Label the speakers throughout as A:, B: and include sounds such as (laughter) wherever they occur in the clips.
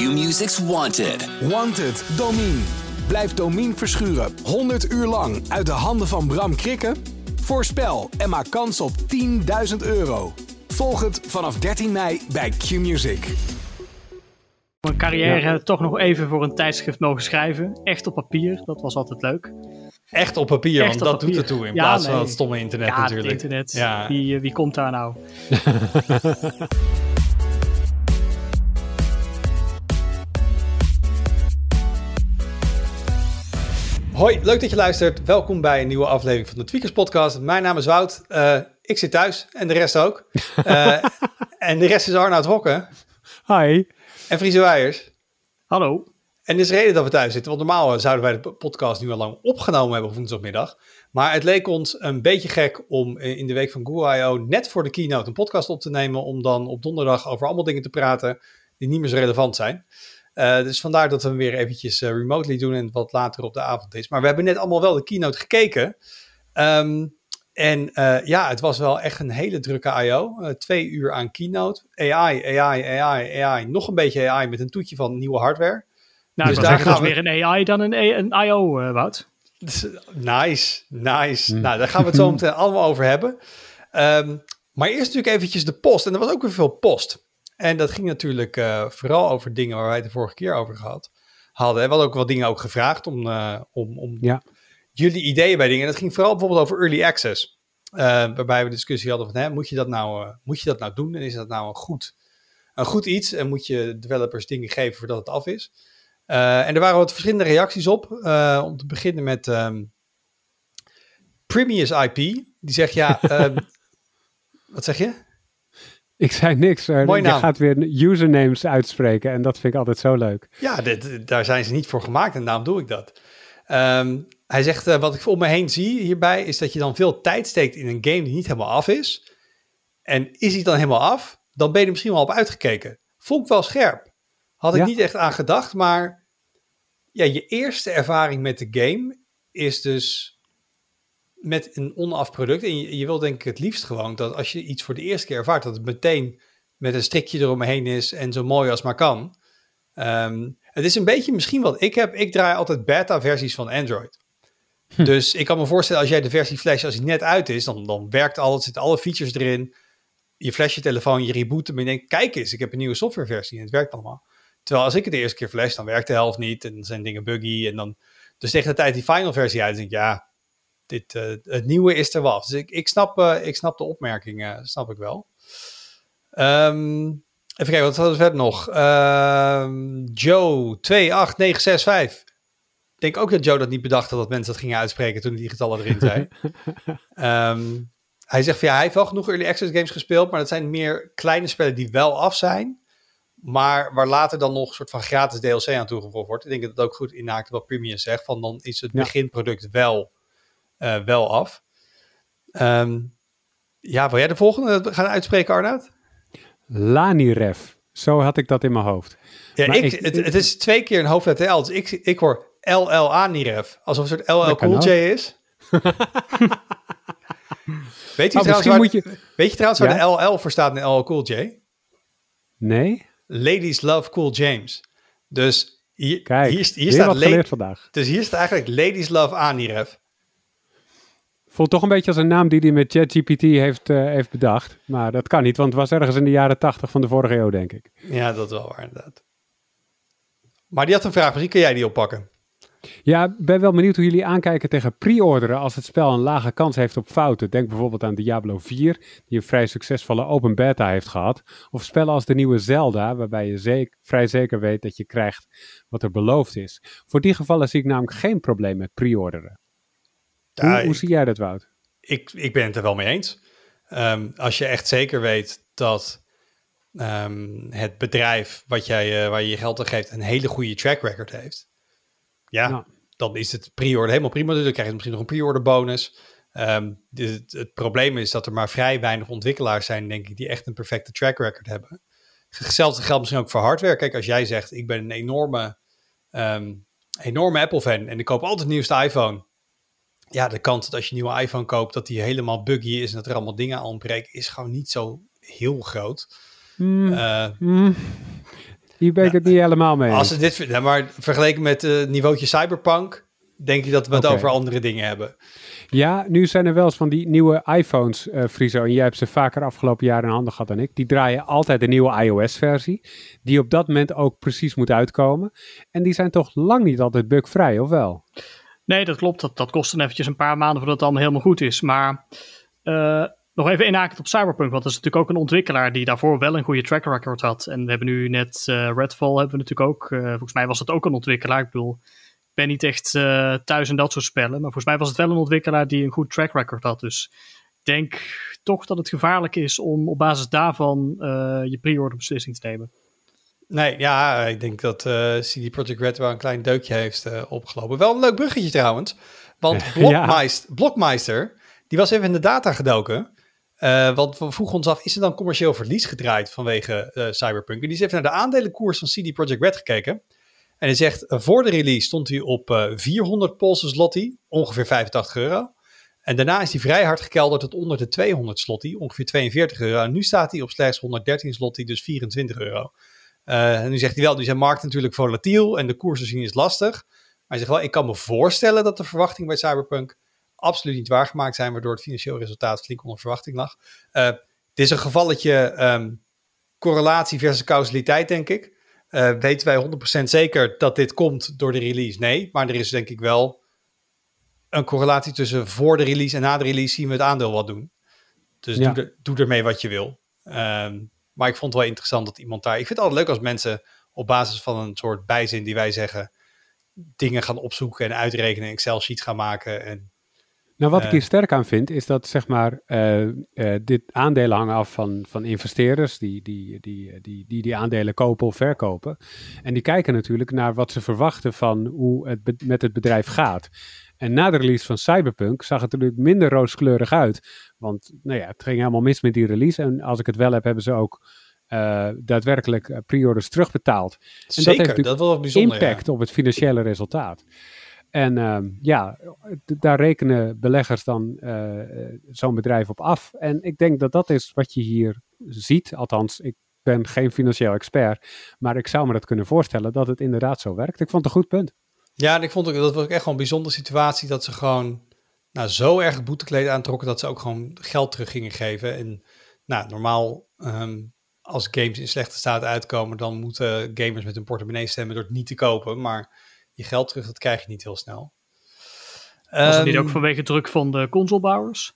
A: Q-Music's Wanted.
B: Wanted, Domine. Blijf Domine verschuren 100 uur lang uit de handen van Bram Krikken? Voorspel en maak kans op 10.000 euro. Volg het vanaf 13 mei bij Q-Music.
C: Mijn carrière toch nog even voor een tijdschrift mogen schrijven. Echt op papier, dat was altijd leuk.
D: Echt op papier,
C: Echt
D: want
C: op
D: dat
C: papier.
D: doet ertoe in
C: Ja,
D: plaats van het stomme internet
C: ja,
D: natuurlijk.
C: het internet.
D: Ja.
C: Wie, eh, wie komt daar nou? (laughs)
D: Hoi, leuk dat je luistert. Welkom bij een nieuwe aflevering van de Tweakers Podcast. Mijn naam is Wout. Eh, ik zit thuis en de rest ook. (laughs) Eh, en de rest is Arnoud Hokken
E: Hi.
D: en Friese Weijers.
C: Hallo.
D: En er is reden dat we thuis zitten, want normaal eh, zouden wij de podcast nu al lang opgenomen hebben op woensdagmiddag. Maar het leek ons een beetje gek om in de week van Google I.O. net voor de keynote een podcast op te nemen, om dan op donderdag over allemaal dingen te praten die niet meer zo relevant zijn. Eh, dus vandaar dat we hem weer eventjes eh, remotely doen en wat later op de avond is. Maar we hebben net allemaal wel de keynote gekeken. Ehm, en eh, ja, het was wel echt een hele drukke I.O. Eh, twee uur aan keynote. AI, AI, AI, AI. Nog een beetje AI met een toetje van nieuwe hardware.
C: Nou,
D: Dus
C: ik
D: daar
C: daar gaan
D: we.
C: meer een AI dan een, A- een IO, eh, Wout.
D: Dus, nice, nice. Nou, daar gaan we het zo (laughs) meteen allemaal over hebben. Ehm, maar eerst natuurlijk eventjes de post. En er was ook weer veel post. En dat ging natuurlijk eh, vooral over dingen waar wij het de vorige keer over gehad hadden. We hadden ook wat dingen ook gevraagd om, eh, om, om
E: Ja.
D: jullie ideeën bij dingen. En dat ging vooral bijvoorbeeld over early access. Eh, waarbij we discussie hadden van, hè, moet, je dat nou, moet je dat nou doen? En is dat nou een goed, een goed iets? En moet je developers dingen geven voordat het af is? En er waren wat verschillende reacties op. Om te beginnen met ehm Premius IP. Die zegt ja, (laughs) ehm, wat zeg je?
E: Ik zei niks.
D: Mooi
E: je
D: naam.
E: gaat weer usernames uitspreken en dat vind ik altijd zo leuk.
D: Ja, dit, daar zijn ze niet voor gemaakt en daarom doe ik dat. Ehm, hij zegt, eh, wat ik om me heen zie hierbij, is dat je dan veel tijd steekt in een game die niet helemaal af is. En is hij dan helemaal af, dan ben je er misschien wel op uitgekeken. Vond ik wel scherp. Had ik
E: Ja.
D: niet echt aan gedacht, maar ja, je eerste ervaring met de game is dus met een onaf product. En je, je wil denk ik het liefst gewoon dat als je iets voor de eerste keer ervaart, dat het meteen met een strikje eromheen is en zo mooi als maar kan. Ehm, het is een beetje misschien wat ik heb. Ik draai altijd beta-versies van Android. Dus ik kan me voorstellen, als jij de versie flash, als die net uit is, dan, dan werkt alles, zitten alle features erin. Je flash je telefoon, je reboot hem en je denkt, kijk eens, ik heb een nieuwe softwareversie en het werkt allemaal. Terwijl als ik het de eerste keer flash, dan werkt de helft niet en dan zijn dingen buggy. En dan, dus tegen de tijd die final versie uit, denk ik, ja, dit, eh, het nieuwe is er wel. af. Dus ik, ik, snap, eh, ik snap de opmerking, eh, snap ik wel. Ehm, even kijken, wat hadden we verder nog? Ehm, Joe 28965. Ik denk ook dat Joe dat niet bedacht had dat mensen dat gingen uitspreken toen die getallen erin zei. (laughs) Ehm, hij zegt van ja, hij heeft wel genoeg early access games gespeeld, maar dat zijn meer kleine spellen die wel af zijn. Maar waar later dan nog een soort van gratis DLC aan toegevoegd wordt. Ik denk dat het ook goed inhaakt wat Premium zegt. Van dan is het
E: Ja.
D: beginproduct wel, eh, wel af. Ehm, ja, wil jij de volgende gaan uitspreken, Arnoud?
E: Laniref. Zo had ik dat in mijn hoofd.
D: Ja, ik,
E: ik-
D: het, het is twee keer een hoofdletter L. Dus ik, ik hoor LLA Niref. Alsof het een soort LL Cool. J is. (laughs) weet, je
E: Oh,
D: trouwens waar,
E: moet je...
D: weet je trouwens waar de LL voor staat in LL Cool J?
E: Nee?
D: Ladies Love Cool James. Dus hier,
E: Kijk,
D: hier, staat
E: geleerd vandaag.
D: Dus hier staat eigenlijk Ladies Love Aniref.
E: Voelt toch een beetje als een naam die hij met ChatGPT heeft, eh, heeft bedacht. Maar dat kan niet, want het was ergens in de jaren tachtig van de vorige eeuw, denk ik.
D: Ja, dat wel waar inderdaad. Maar die had een vraag, misschien kun jij die oppakken.
E: Ja, ik ben wel benieuwd hoe jullie aankijken tegen pre-orderen als het spel een lage kans heeft op fouten. Denk bijvoorbeeld aan Diablo 4, die een vrij succesvolle open beta heeft gehad. Of spellen als de nieuwe Zelda, waarbij je zeker, vrij zeker weet dat je krijgt wat er beloofd is. Voor die gevallen zie ik namelijk geen probleem met pre-orderen.
D: Ja,
E: hoe, hoe
D: ik-
E: zie jij dat, Wout?
D: ik, ik ben het er wel mee eens. Ehm, als je echt zeker weet dat ehm, het bedrijf wat jij, eh, waar je je geld aan geeft een hele goede track record heeft. Ja, dan is het pre-order helemaal prima. Dus dan krijg je misschien nog een pre-order bonus. Ehm, dus het, het probleem is dat er maar vrij weinig ontwikkelaars zijn, denk ik, die echt een perfecte track record hebben. Hetzelfde geldt misschien ook voor hardware. Kijk, als jij zegt, ik ben een enorme, enorme Apple-fan en ik koop altijd de nieuwste iPhone. Ja, de kans dat als je een nieuwe iPhone koopt, dat die helemaal buggy is en dat er allemaal dingen aan ontbreken, is gewoon niet zo heel groot. Eh,
E: hmm. Hier ben ik het niet helemaal mee.
D: Als dit, ja, maar vergeleken met het niveautje Cyberpunk, denk je dat we het over andere dingen hebben.
E: Ja, nu zijn er wel eens van die nieuwe iPhones, eh Friso. En jij hebt ze vaker afgelopen jaar in handen gehad dan ik. Die draaien altijd de nieuwe iOS-versie. Die op dat moment ook precies moet uitkomen. En die zijn toch lang niet altijd bugvrij, of wel?
C: Nee, dat klopt. Dat, dat kost dan eventjes een paar maanden voordat het allemaal helemaal goed is. Maar eh, nog even inhakend op Cyberpunk. Want dat is natuurlijk ook een ontwikkelaar die daarvoor wel een goede track record had. En we hebben nu net eh, Redfall hebben we natuurlijk ook. eh, volgens mij was het ook een ontwikkelaar. Ik bedoel, ik ben niet echt thuis in dat soort spellen. Maar volgens mij was het wel een ontwikkelaar die een goed track record had. Dus ik denk toch dat het gevaarlijk is om op basis daarvan je pre-order beslissing te nemen.
D: Nee, ja, ik denk dat eh CD Projekt Red wel een klein deukje heeft eh, opgelopen. Wel een leuk bruggetje trouwens. Want (laughs)
E: Ja.
D: Blokmeister, die was even in de data gedoken. Eh, want we vroegen ons af, is er dan commercieel verlies gedraaid vanwege Cyberpunk? En die is even naar de aandelenkoers van CD Projekt Red gekeken. En hij zegt, voor de release stond hij op eh 400 Poolse zloty, ongeveer 85 euro. En daarna is hij vrij hard gekelderd tot onder de 200 zloty, ongeveer 42 euro. En nu staat hij op slechts 113 zloty, dus 24 euro. Eh, en nu zegt hij wel, nu zijn markt natuurlijk volatiel en de koers te zien is lastig. Maar hij zegt wel, ik kan me voorstellen dat de verwachting bij Cyberpunk absoluut niet waargemaakt zijn, waardoor het financieel resultaat flink onder verwachting lag. Eh, het is een gevalletje ehm, correlatie versus causaliteit, denk ik. Eh, weten wij 100% zeker dat dit komt door de release? Nee, maar er is denk ik wel een correlatie tussen voor de release en na de release zien we het aandeel wat doen. Dus
E: Ja.
D: doe, er, doe ermee wat je wil. Ehm, maar ik vond het wel interessant dat iemand daar... Ik vind het altijd leuk als mensen op basis van een soort bijzin die wij zeggen... dingen gaan opzoeken en uitrekenen, Excel-sheets gaan maken. En,
E: Nou, wat ik
D: Eh.
E: hier sterk aan vind, is dat zeg maar, eh, eh, dit aandelen hangen af van, van investeerders die die, die, die, die die aandelen kopen of verkopen. En die kijken natuurlijk naar wat ze verwachten van hoe het met het bedrijf gaat. En na de release van Cyberpunk zag het er natuurlijk minder rooskleurig uit. Want nou ja, het ging helemaal mis met die release. En als ik het wel heb, hebben ze ook eh, daadwerkelijk eh, pre-orders terugbetaald.
D: zeker,
E: heeft
D: dat,
E: natuurlijk
D: was wel bijzonder.
E: impact op het financiële resultaat. En ehm, ja, daar rekenen beleggers dan eh, zo'n bedrijf op af. En ik denk dat dat is wat je hier ziet. Althans, ik ben geen financieel expert, maar ik zou me dat kunnen voorstellen dat het inderdaad zo werkt. Ik vond het een goed punt.
D: Ja, en ik vond ook, dat was ook echt gewoon een bijzondere situatie dat ze gewoon nou, zo erg boetekleed aantrokken dat ze ook gewoon geld terug gingen geven. En nou, normaal ehm, als games in slechte staat uitkomen, dan moeten gamers met hun portemonnee stemmen door het niet te kopen. Maar je geld terug, dat krijg je niet heel snel.
C: Was het niet
D: Ehm,
C: ook vanwege druk van de consolebouwers?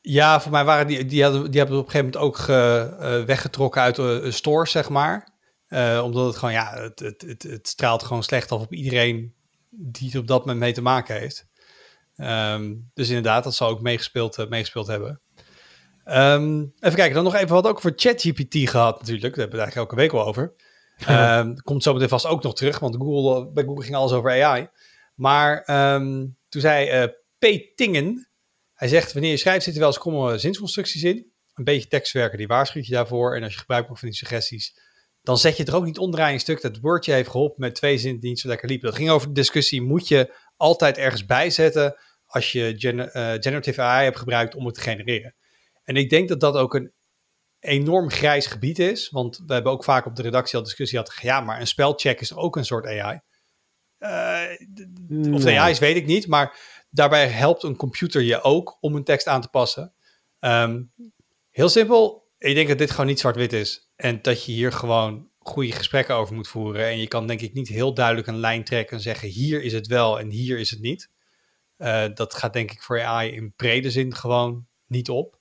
D: Ja, voor mij waren die, die, hadden, die hebben op een gegeven moment ook ge- eh, weggetrokken uit de de stores, zeg maar. Eh, omdat het gewoon, ja, het, het, het, het straalt gewoon slecht af op iedereen die er op dat moment mee te maken heeft. Ehm, dus inderdaad, dat zal ook meegespeeld, eh, meegespeeld hebben. Ehm, even kijken, dan nog even wat ook over ChatGPT gehad natuurlijk. Daar hebben we het eigenlijk elke week wel over. (laughs) Ehm, komt zo meteen vast ook nog terug, want Google, bij Google ging alles over AI. Maar toen zei eh P. Tingen, hij zegt, wanneer je schrijft zitten wel eens kromme zinsconstructies in. Een beetje tekstwerken, die waarschuwt je daarvoor. En als je gebruik maakt van die suggesties, dan zet je het er ook niet onderaan een stuk. Dat Wordje heeft geholpen met twee zinnen die niet zo lekker liepen. Dat ging over de discussie, moet je altijd ergens bijzetten als je eh, generative AI hebt gebruikt om het te genereren. En ik denk dat dat ook een enorm grijs gebied is. Want we hebben ook vaak op de redactie al discussie gehad. Ja, maar een spelcheck is toch ook een soort AI? Eh, of
E: Nee.
D: AI is, weet ik niet. Maar daarbij helpt een computer je ook om een tekst aan te passen. Ehm, heel simpel. Ik denk dat dit gewoon niet zwart-wit is. En dat je hier gewoon goede gesprekken over moet voeren. En je kan denk ik niet heel duidelijk een lijn trekken en zeggen... hier is het wel en hier is het niet. Eh, dat gaat denk ik voor AI in brede zin gewoon niet op.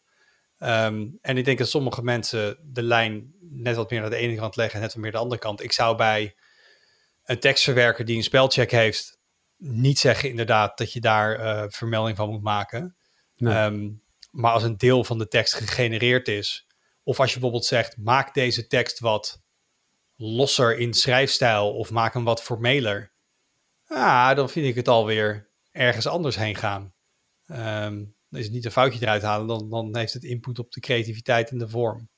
D: Ehm, en ik denk dat sommige mensen de lijn net wat meer naar de ene kant leggen en net wat meer de andere kant. Ik zou bij een tekstverwerker die een spelcheck heeft, niet zeggen inderdaad dat je daar eh, vermelding van moet maken.
E: Nee.
D: Ehm, maar als een deel van de tekst gegenereerd is, of als je bijvoorbeeld zegt, maak deze tekst wat losser in schrijfstijl of maak hem wat formeler. Ah, dan vind ik het alweer ergens anders heen gaan. Ehm, dan is het niet een foutje eruit halen, dan, dan heeft het input op de creativiteit en de vorm.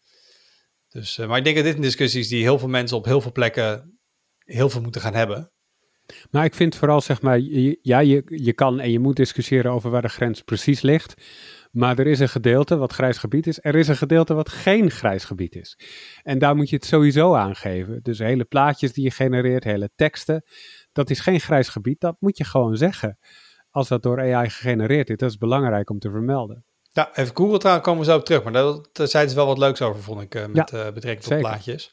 D: Dus, eh, maar ik denk dat dit een discussie is die heel veel mensen op heel veel plekken heel veel moeten gaan hebben.
E: Maar ik vind vooral, zeg maar, ja, je, je kan en je moet discussiëren over waar de grens precies ligt. Maar er is een gedeelte wat grijs gebied is. Er is een gedeelte wat geen grijs gebied is. En daar moet je het sowieso aangeven. Dus hele plaatjes die je genereert, hele teksten. Dat is geen grijs gebied. Dat moet je gewoon zeggen. Als dat door AI gegenereerd is. Dat is belangrijk om te vermelden.
D: Ja, even Google trouwens komen we zo op terug. Maar daar, daar zeiden ze wel wat leuks over, vond ik, uh, met uh, betrekking tot plaatjes.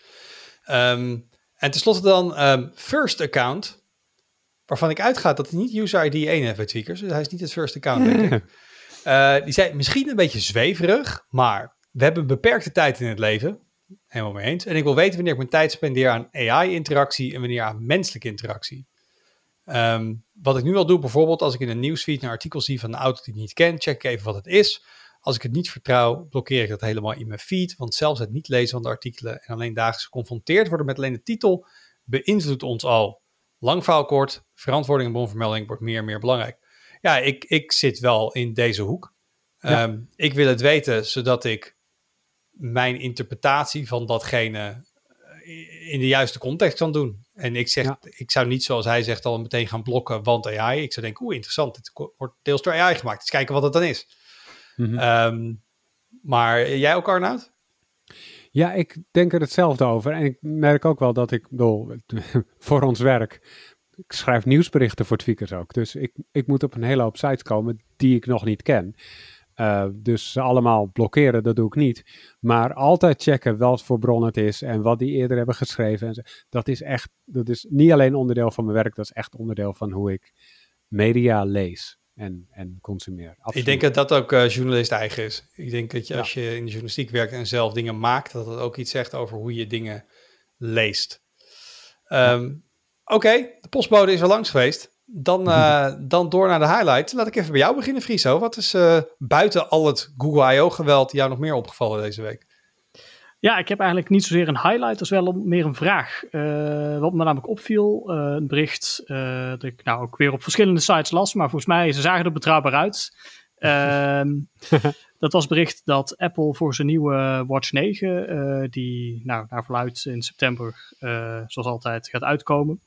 D: Um, en tenslotte dan um, First Account. Waarvan ik uitga dat hij niet user ID 1 heeft bij Tweakers. Dus hij is niet het first account, denk ik. (laughs) Uh, die zei misschien een beetje zweverig, maar we hebben beperkte tijd in het leven. Helemaal mee eens. En ik wil weten wanneer ik mijn tijd spendeer aan AI-interactie en wanneer aan menselijke interactie. Um, wat ik nu al doe, bijvoorbeeld als ik in een nieuwsfeed een artikel zie van een auto die ik niet ken, check ik even wat het is. Als ik het niet vertrouw, blokkeer ik dat helemaal in mijn feed. Want zelfs het niet lezen van de artikelen en alleen dagelijks geconfronteerd worden met alleen de titel, beïnvloedt ons al. Lang verhaal kort, verantwoording en bronvermelding wordt meer en meer belangrijk. Ja, ik, ik zit wel in deze hoek. Ehm, ik wil het weten zodat ik mijn interpretatie van datgene eh, in de juiste context kan doen. En ik zeg, ik zou niet zoals hij zegt al meteen gaan blokken, want AI. Ik zou denken, oeh, interessant, dit wordt deels door AI gemaakt. Eens kijken wat het dan is. Mhm. Ehm, maar jij ook, Arnoud?
E: Ja, ik denk er hetzelfde over. En ik merk ook wel dat ik, bedoel, (laughs) voor ons werk, ik schrijf nieuwsberichten voor Tweakers ook. Dus ik, ik moet op een hele hoop sites komen die ik nog niet ken. Uh, dus ze allemaal blokkeren, dat doe ik niet. Maar altijd checken wat voor bron het is en wat die eerder hebben geschreven. En zo. Dat is echt, dat is niet alleen onderdeel van mijn werk, dat is echt onderdeel van hoe ik media lees en, en consumeer.
D: Absoluut. Ik denk dat dat ook uh, journalist eigen is. Ik denk dat je als je in de journalistiek werkt en zelf dingen maakt, dat het ook iets zegt over hoe je dingen leest. Um, Oké, de postbode is al langs geweest. Dan, uh, (laughs) dan door naar de highlights. Laat ik even bij jou beginnen, Friso. Wat is uh, buiten al het Google I.O. geweld jou nog meer opgevallen deze week?
C: Ja, ik heb eigenlijk niet zozeer een highlight, als wel meer een vraag. Uh, wat me namelijk opviel, een bericht dat ik nou ook weer op verschillende sites las, maar volgens mij, ze zagen er betrouwbaar uit. Ehm, (laughs) dat was bericht dat Apple voor zijn nieuwe Watch 9, die nou, naar verluidt in september, zoals altijd, gaat uitkomen.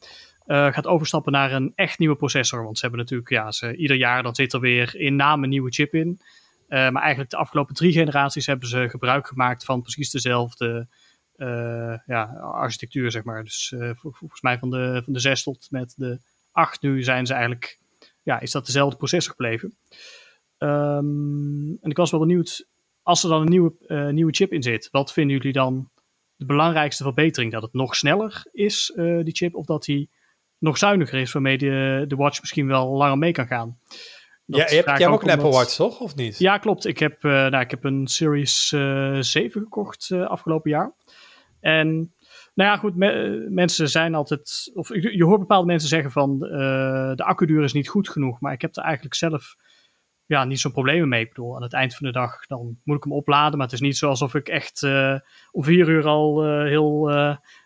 C: Uh, gaat overstappen naar een echt nieuwe processor. Want ze hebben natuurlijk, ja, ze, ieder jaar dan zit er weer in naam een nieuwe chip in. Maar eigenlijk de afgelopen drie generaties hebben ze gebruik gemaakt van precies dezelfde ja, architectuur, zeg maar. Dus volgens mij van de, van de 6 tot met de 8 nu zijn ze eigenlijk, ja, is dat dezelfde processor gebleven. Um, en ik was wel benieuwd, als er dan een nieuwe, nieuwe chip in zit, wat vinden jullie dan de belangrijkste verbetering? Dat het nog sneller is, die chip, of dat hij nog zuiniger is, waarmee de, de watch misschien wel langer mee kan gaan.
D: ja, je hebt, jij ook, ook een Apple Watch, toch? Of niet?
C: Ja, klopt. Ik heb, uh, nou, ik heb een Series uh, eh, 7 gekocht uh, afgelopen jaar. En nou ja, goed, me, mensen zijn altijd, of je, je, hoort bepaalde mensen zeggen van de accuduur is niet goed genoeg, maar ik heb er eigenlijk zelf ja, niet zo'n problemen mee. Ik bedoel, aan het eind van de dag dan moet ik hem opladen, maar het is niet zo alsof ik echt om vier uur al heel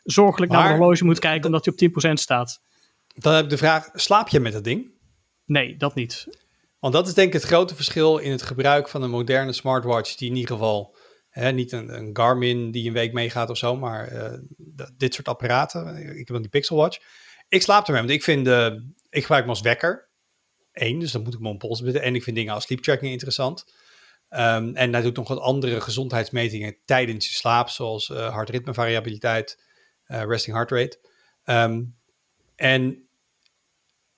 C: zorgelijk maar, naar mijn horloge moet kijken omdat hij op 10% staat.
D: Dan heb ik de vraag, slaap je met dat ding?
C: Nee, dat niet.
D: Want dat is denk ik het grote verschil in het gebruik van een moderne smartwatch, die in ieder geval, hè, niet een, een, Garmin die een week meegaat of zo, maar dit soort apparaten. Ik heb dan die Pixel Watch. Ik slaap ermee, want ik vind, ik gebruik hem als wekker. Eén, dus dan moet ik me een pols bidden. En ik vind dingen als sleep tracking interessant. Um, en hij doet nog wat andere gezondheidsmetingen tijdens je slaap, zoals uh, hartritmevariabiliteit, resting heart rate. Um, en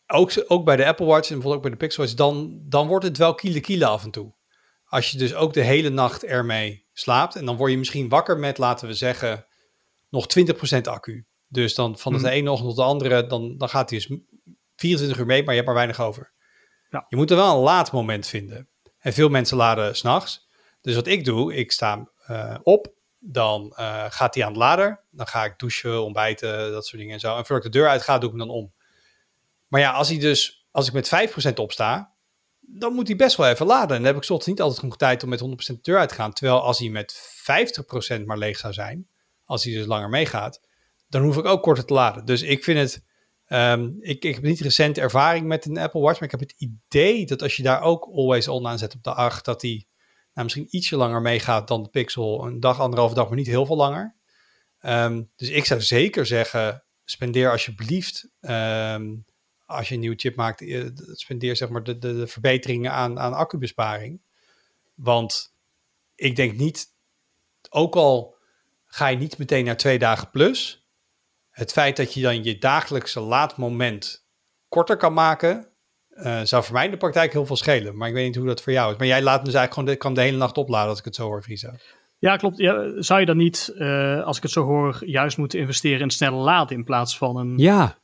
D: ook, ook bij de Apple Watch en bijvoorbeeld ook bij de Pixel Watch, dan, dan wordt het wel kiele kiele af en toe. Als je dus ook de hele nacht ermee slaapt en dan word je misschien wakker met, laten we zeggen, nog 20% accu. Dus dan van de hmm. ene ochtend tot de andere, dan, dan gaat hij dus 24 uur mee, maar je hebt maar weinig over. Ja. Je moet er wel een laat moment vinden. En veel mensen laden s'nachts. Dus wat ik doe, ik sta uh, op, dan uh, gaat hij aan het lader. Dan ga ik douchen, ontbijten, dat soort dingen en zo. En voordat ik de deur uit ga, doe ik hem dan om. Maar ja, als hij dus, als ik met 5% opsta, dan moet hij best wel even laden. En dan heb ik soms niet altijd genoeg tijd om met 100% de deur uit te gaan. Terwijl als hij met 50% maar leeg zou zijn, als hij dus langer meegaat, dan hoef ik ook korter te laden. Dus ik vind het, um, ik, ik heb niet recent ervaring met een Apple Watch, maar ik heb het idee dat als je daar ook always on aan zet op de 8, dat die nou, misschien ietsje langer meegaat dan de Pixel. Een dag, anderhalve dag, maar niet heel veel langer. Um, dus ik zou zeker zeggen, spendeer alsjeblieft, um, als je een nieuwe chip maakt, eh, spendeer zeg maar de, de, de verbeteringen aan, aan accubesparing. Want ik denk niet, ook al ga je niet meteen naar twee dagen plus, het feit dat je dan je dagelijkse laadmoment korter kan maken, uh, zou voor mij in de praktijk heel veel schelen. Maar ik weet niet hoe dat voor jou is. Maar jij laat dus eigenlijk gewoon de, kan de hele nacht opladen als ik het zo hoor, Friso.
C: Ja, klopt. Ja, zou je dan niet, uh, als ik het zo hoor, juist moeten investeren in snelle laden in plaats van een...
E: Ja,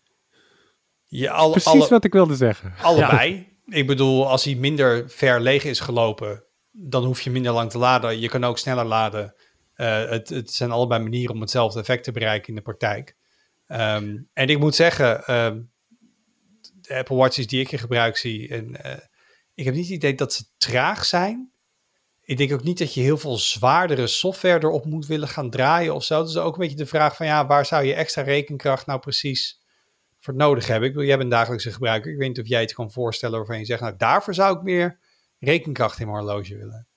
D: ja alle,
E: precies
D: alle,
E: wat ik wilde zeggen.
D: Allebei. Ik bedoel, als hij minder ver leeg is gelopen, dan hoef je minder lang te laden. Je kan ook sneller laden. Uh, het, het zijn allebei manieren om hetzelfde effect te bereiken in de praktijk. Um, en ik moet zeggen, um, de Apple Watches die ik hier gebruik zie, en, uh, ik heb niet het idee dat ze traag zijn. Ik denk ook niet dat je heel veel zwaardere software erop moet willen gaan draaien of zo. Dus ook een beetje de vraag van ja, waar zou je extra rekenkracht nou precies voor nodig hebben? Ik bedoel, jij bent dagelijkse gebruiker. Ik weet niet of jij het kan voorstellen waarvan je zegt, nou daarvoor zou ik meer rekenkracht in mijn horloge willen.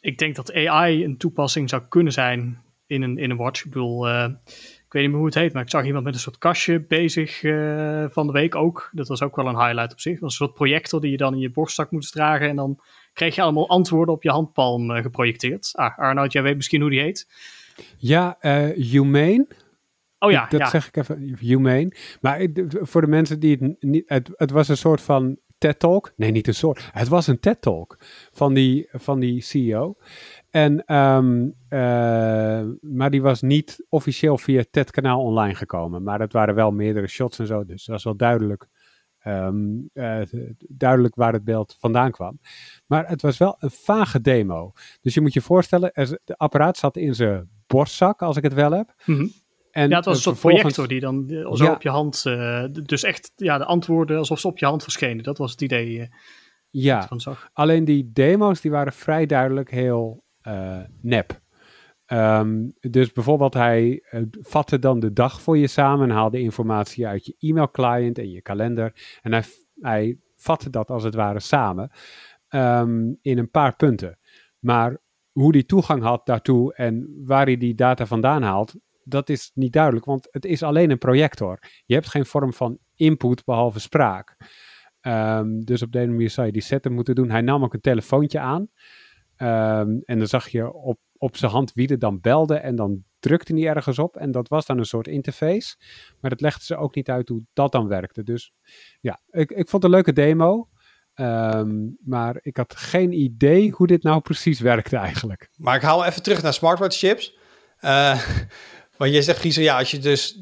C: Ik denk dat AI een toepassing zou kunnen zijn in een, in een watch. Ik bedoel, ik weet niet meer hoe het heet, maar ik zag iemand met een soort kastje bezig uh, van de week ook. Dat was ook wel een highlight op zich. Dat was een soort projector die je dan in je borstzak moest dragen en dan kreeg je allemaal antwoorden op je handpalm uh, geprojecteerd. Ah, Arnoud, jij weet misschien hoe die heet.
E: Ja, uh, Humane.
C: Oh ja,
E: dat
C: ja.
E: zeg ik even, Humane. Maar voor de mensen die het niet, het, het was een soort van TED-talk. Nee, niet een soort. Het was een TED-talk van die, van die CEO. En, um, uh, maar die was niet officieel via het TED-kanaal online gekomen. Maar het waren wel meerdere shots en zo. Dus dat was wel duidelijk, um, uh, duidelijk waar het beeld vandaan kwam. Maar het was wel een vage demo. Dus je moet je voorstellen, de apparaat zat in zijn borstzak, als ik het wel heb.
C: Mm -hmm. En ja, het was een soort projector die dan zo ja. op je hand, uh, dus echt ja, de antwoorden alsof ze op je hand verschenen. Dat was het idee. Uh,
E: ja, alleen die demo's die waren vrij duidelijk heel nep. Um, dus bijvoorbeeld hij uh, vatte dan de dag voor je samen en haalde informatie uit je e-mail client en je kalender. En hij, hij vatte dat als het ware samen um, in een paar punten. Maar hoe die toegang had daartoe en waar hij die data vandaan haalt, dat is niet duidelijk, want het is alleen een projector. Je hebt geen vorm van input behalve spraak. Um, dus op deze manier zou je die setup moeten doen. Hij nam ook een telefoontje aan. Um, en dan zag je op, op zijn hand wie er dan belde en dan drukte hij ergens op. En dat was dan een soort interface. Maar dat legde ze ook niet uit hoe dat dan werkte. Dus ja, ik, ik vond het een leuke demo. Um, maar ik had geen idee hoe dit nou precies werkte eigenlijk.
D: Maar ik haal even terug naar smartwatch chips. Uh, (laughs) want je zegt, Giezer, ja, als je dus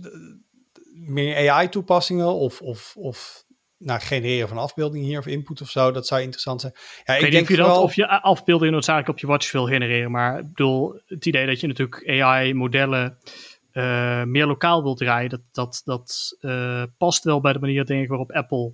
D: meer AI-toepassingen of, of, of nou, genereren van afbeeldingen hier of input of zo, dat zou interessant zijn. Ja,
C: ik, ik denk of je vooral... dat of je afbeeldingen noodzakelijk op je watch wil genereren, maar ik bedoel, het idee dat je natuurlijk AI-modellen uh, meer lokaal wilt draaien, dat, dat, dat uh, past wel bij de manier denk ik, waarop Apple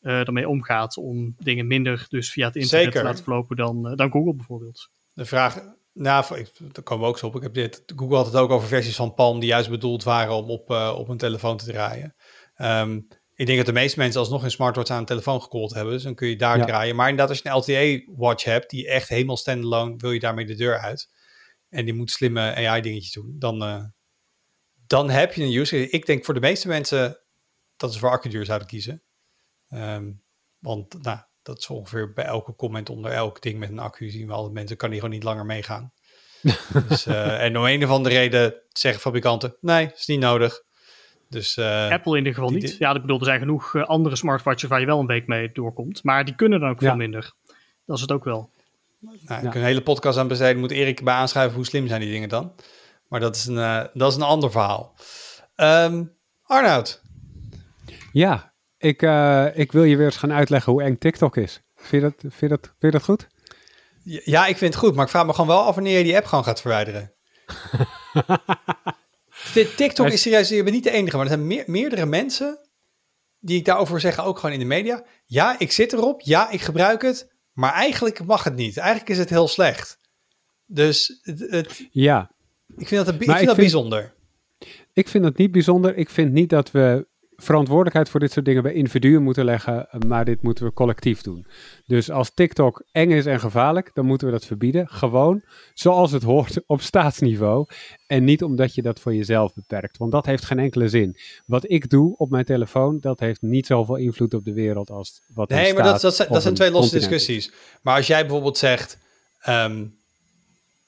C: uh, ermee omgaat om dingen minder dus via het internet
D: Zeker.
C: te laten verlopen dan, dan Google bijvoorbeeld.
D: De vraag, nou, ik, daar komen we ook zo op. Ik heb dit, Google had het ook over versies van Palm die juist bedoeld waren om op, op een telefoon te draaien. Um, ik denk dat de meeste mensen alsnog een smartwatch aan een telefoon gekoeld hebben. Dus dan kun je daar ja. draaien. Maar inderdaad, als je een LTE-watch hebt, die echt helemaal standalone, wil je daarmee de deur uit. En die moet slimme AI-dingetjes doen. Dan, uh, dan heb je een use case. Ik denk voor de meeste mensen dat ze voor accuduur zouden kiezen. Um, want nou, dat is ongeveer bij elke comment onder elk ding met een accu zien we altijd mensen, kan die gewoon niet langer meegaan. (laughs) dus, uh, en om een of andere reden zeggen fabrikanten, nee, is niet nodig. Dus, uh,
C: Apple in ieder geval die, niet. Ja, ik bedoel, er zijn genoeg uh, andere smartwatches waar je wel een week mee doorkomt. Maar die kunnen dan ook ja. veel minder. Dat is het ook wel.
D: Nou, ik ja. een hele podcast aan besteden. Moet Erik bij aanschuiven hoe slim zijn die dingen dan. Maar dat is een, uh, dat is een ander verhaal. Um, Arnoud.
E: Ja, ik, ik wil je weer eens gaan uitleggen hoe eng TikTok is. Vind je dat, vind je dat, vind je dat goed?
D: Ja, ik vind het goed. Maar ik vraag me gewoon wel af wanneer je die app gewoon gaat verwijderen. (laughs) TikTok is serieus, je bent niet de enige, maar er zijn meer, meerdere mensen die ik daarover zeggen, ook gewoon in de media. Ja, ik zit erop, ja, ik gebruik het, maar eigenlijk mag het niet. Eigenlijk is het heel slecht. Dus het, het
E: ja.
D: ik vind dat, een, ik vind dat vind, bijzonder.
E: Ik vind het niet bijzonder. Ik vind niet dat we verantwoordelijkheid voor dit soort dingen bij individuen moeten leggen, maar dit moeten we collectief doen. Dus als TikTok eng is en gevaarlijk, dan moeten we dat verbieden. Gewoon zoals het hoort (laughs) op staatsniveau. En niet omdat je dat voor jezelf beperkt, want dat heeft geen enkele zin. Wat ik doe op mijn telefoon, dat heeft niet zoveel invloed op de wereld als wat
D: Nee, maar dat, dat, dat zijn twee losse discussies. Maar als jij bijvoorbeeld zegt. Ehm,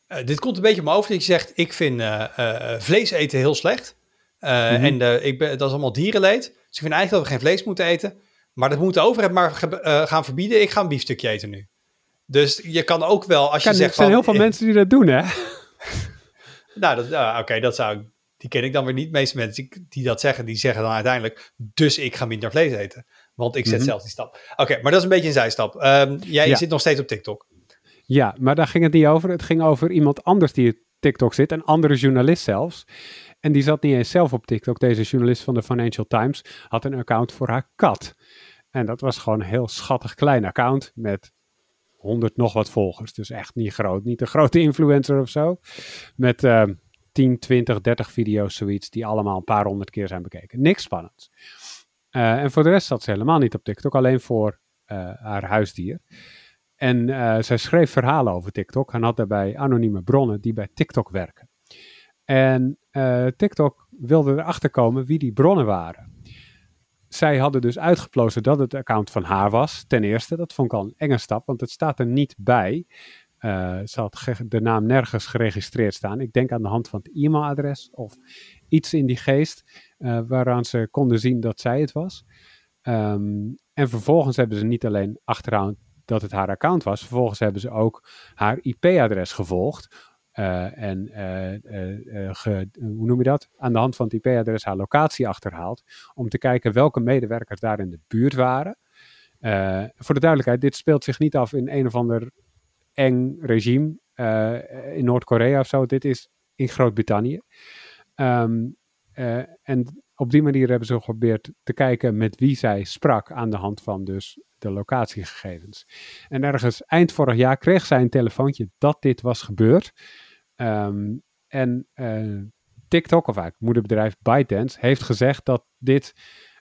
D: eh, dit komt een beetje op me over dat je zegt: Ik vind uh, uh, vlees eten heel slecht. Mhm. En ik ben, dat is allemaal dierenleed. Dus ik vind eigenlijk dat we geen vlees moeten eten. Maar dat moet de overheid maar gaan verbieden. Ik ga een biefstukje eten nu. Dus je kan ook wel, als je zegt.
E: Er zijn heel veel mensen die dat doen, hè? (laughs)
D: nou, nou oké, dat zou Die ken ik dan weer niet. De meeste mensen die, dat zeggen, die zeggen dan uiteindelijk. Dus ik ga minder vlees eten. Want ik zet mhm. zelf die stap. Oké, maar dat is een beetje een zijstap. Um, jij zit nog steeds op TikTok.
E: Ja, maar daar ging het niet over. Het ging over iemand anders die op TikTok zit. Een andere journalist zelfs. En die zat niet eens zelf op TikTok. Deze journalist van de Financial Times had een account voor haar kat. En dat was gewoon een heel schattig klein account met 100 nog wat volgers. Dus echt niet groot. Niet een grote influencer of zo. Met uh, 10, 20, 30 video's, zoiets. Die allemaal een paar honderd keer zijn bekeken. Niks spannends. Uh, en voor de rest zat ze helemaal niet op TikTok. Alleen voor uh, haar huisdier. En uh, zij schreef verhalen over TikTok en had daarbij anonieme bronnen die bij TikTok werken. En uh, TikTok wilde erachter komen wie die bronnen waren. Zij hadden dus uitgeplozen dat het account van haar was. Ten eerste, dat vond ik al een enge stap, want het staat er niet bij. Uh, ze had de naam nergens geregistreerd staan. Ik denk aan de hand van het e-mailadres of iets in die geest uh, waaraan ze konden zien dat zij het was. Um, en vervolgens hebben ze niet alleen achteraan dat het haar account was. Vervolgens hebben ze ook haar IP-adres gevolgd. Uh, en uh, ge, hoe noem je dat? Aan de hand van het IP-adres haar locatie achterhaald. Om te kijken welke medewerkers daar in de buurt waren. voor de duidelijkheid, dit speelt zich niet af in een of ander eng regime in Noord-Korea of zo. Dit is in Groot-Brittannië. Um, en op die manier hebben ze geprobeerd te kijken met wie zij sprak aan de hand van dus de locatiegegevens. En ergens eind vorig jaar kreeg zij een telefoontje dat dit was gebeurd. Um, en uh, TikTok, of eigenlijk moederbedrijf ByteDance, heeft gezegd dat dit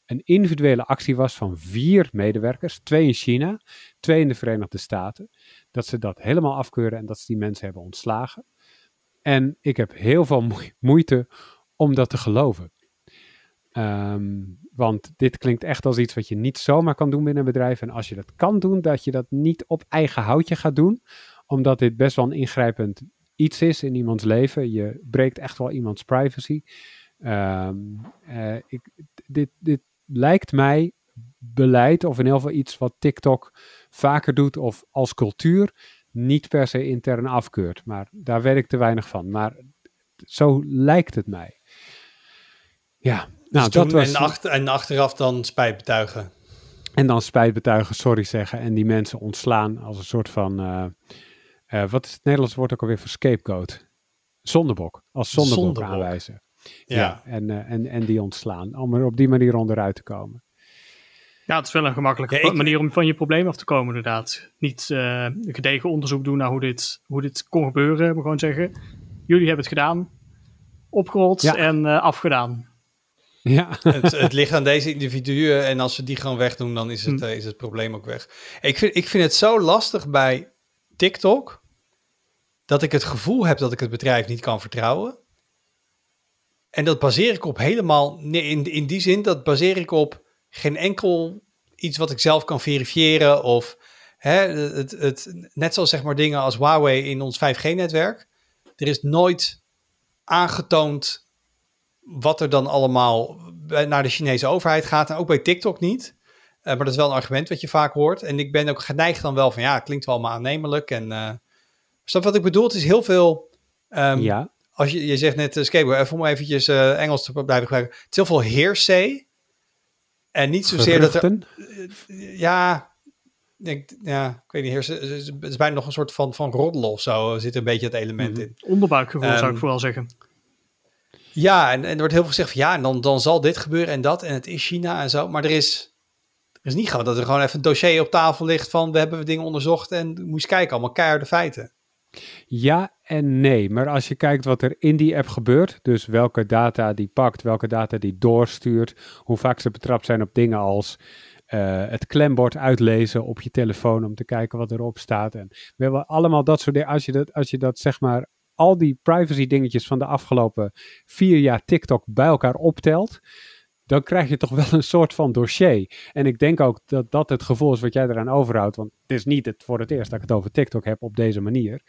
E: een individuele actie was van vier medewerkers. Twee in China, twee in de Verenigde Staten. Dat ze dat helemaal afkeuren en dat ze die mensen hebben ontslagen. En ik heb heel veel moeite om dat te geloven. Um, want dit klinkt echt als iets wat je niet zomaar kan doen binnen een bedrijf. En als je dat kan doen, dat je dat niet op eigen houtje gaat doen. Omdat dit best wel een ingrijpend iets is in iemands leven. Je breekt echt wel iemands privacy. Um, uh, ik, dit, dit lijkt mij beleid, of in ieder geval iets wat TikTok vaker doet, of als cultuur, niet per se intern afkeurt. Maar daar weet ik te weinig van. Maar zo lijkt het mij. Ja,
D: nou, dus dat was... en, achter, en achteraf dan spijt betuigen.
E: En dan spijt betuigen, sorry zeggen en die mensen ontslaan als een soort van, uh, uh, wat is het Nederlands woord ook alweer voor scapegoat? Zondebok, als zondebok, zondebok. aanwijzen. Ja. ja en, uh, en, en die ontslaan, om er op die manier onderuit te komen.
C: Ja, het is wel een gemakkelijke ja, ik... manier om van je probleem af te komen, inderdaad. Niet uh, gedegen onderzoek doen naar hoe dit, hoe dit kon gebeuren, maar gewoon zeggen: jullie hebben het gedaan, opgerold ja. en uh, afgedaan.
D: Ja. het, het, ligt aan deze individuen en als we die gewoon wegdoen, dan is het, hm. is het probleem ook weg. Ik vind, ik vind het zo lastig bij TikTok dat ik het gevoel heb dat ik het bedrijf niet kan vertrouwen. En dat baseer ik op helemaal, in, in die zin, dat baseer ik op geen enkel iets wat ik zelf kan verifiëren of hè, het, het, net zoals zeg maar dingen als Huawei in ons 5G-netwerk. Er is nooit aangetoond wat er dan allemaal naar de Chinese overheid gaat. En ook bij TikTok niet. Uh, maar dat is wel een argument wat je vaak hoort. En ik ben ook geneigd dan wel van ja, het klinkt wel maar aannemelijk. En uh, snap wat ik bedoel? Het is heel veel. Um, ja. Als je, je zegt net, uh, skateboard, even om eventjes uh, Engels te blijven gebruiken. Het is heel veel hearsay. En niet zozeer dat er. ja, denk, ja, ik weet niet, heersen, het is bijna nog een soort van, van roddelen of zo. zit een beetje het element mm -hmm. in.
C: Onderbuikgevoel um, zou ik ehm, vooral zeggen.
D: Ja, en, en er wordt heel veel gezegd van ja, en dan, dan zal dit gebeuren en dat. En het is China en zo. Maar er is, er is niet gewoon dat er gewoon even een dossier op tafel ligt van we hebben dingen onderzocht en moest kijken, allemaal keiharde feiten.
E: Ja en nee. Maar als je kijkt wat er in die app gebeurt, dus welke data die pakt, welke data die doorstuurt, hoe vaak ze betrapt zijn op dingen als uh, het klembord uitlezen op je telefoon om te kijken wat erop staat. En we hebben allemaal dat soort dingen. Als je dat, als je dat zeg maar, al die privacy dingetjes van de afgelopen vier jaar TikTok bij elkaar optelt, dan krijg je toch wel een soort van dossier. En ik denk ook dat dat het gevoel is wat jij eraan overhoudt. Want het is niet het, voor het eerst dat ik het over TikTok heb op deze manier.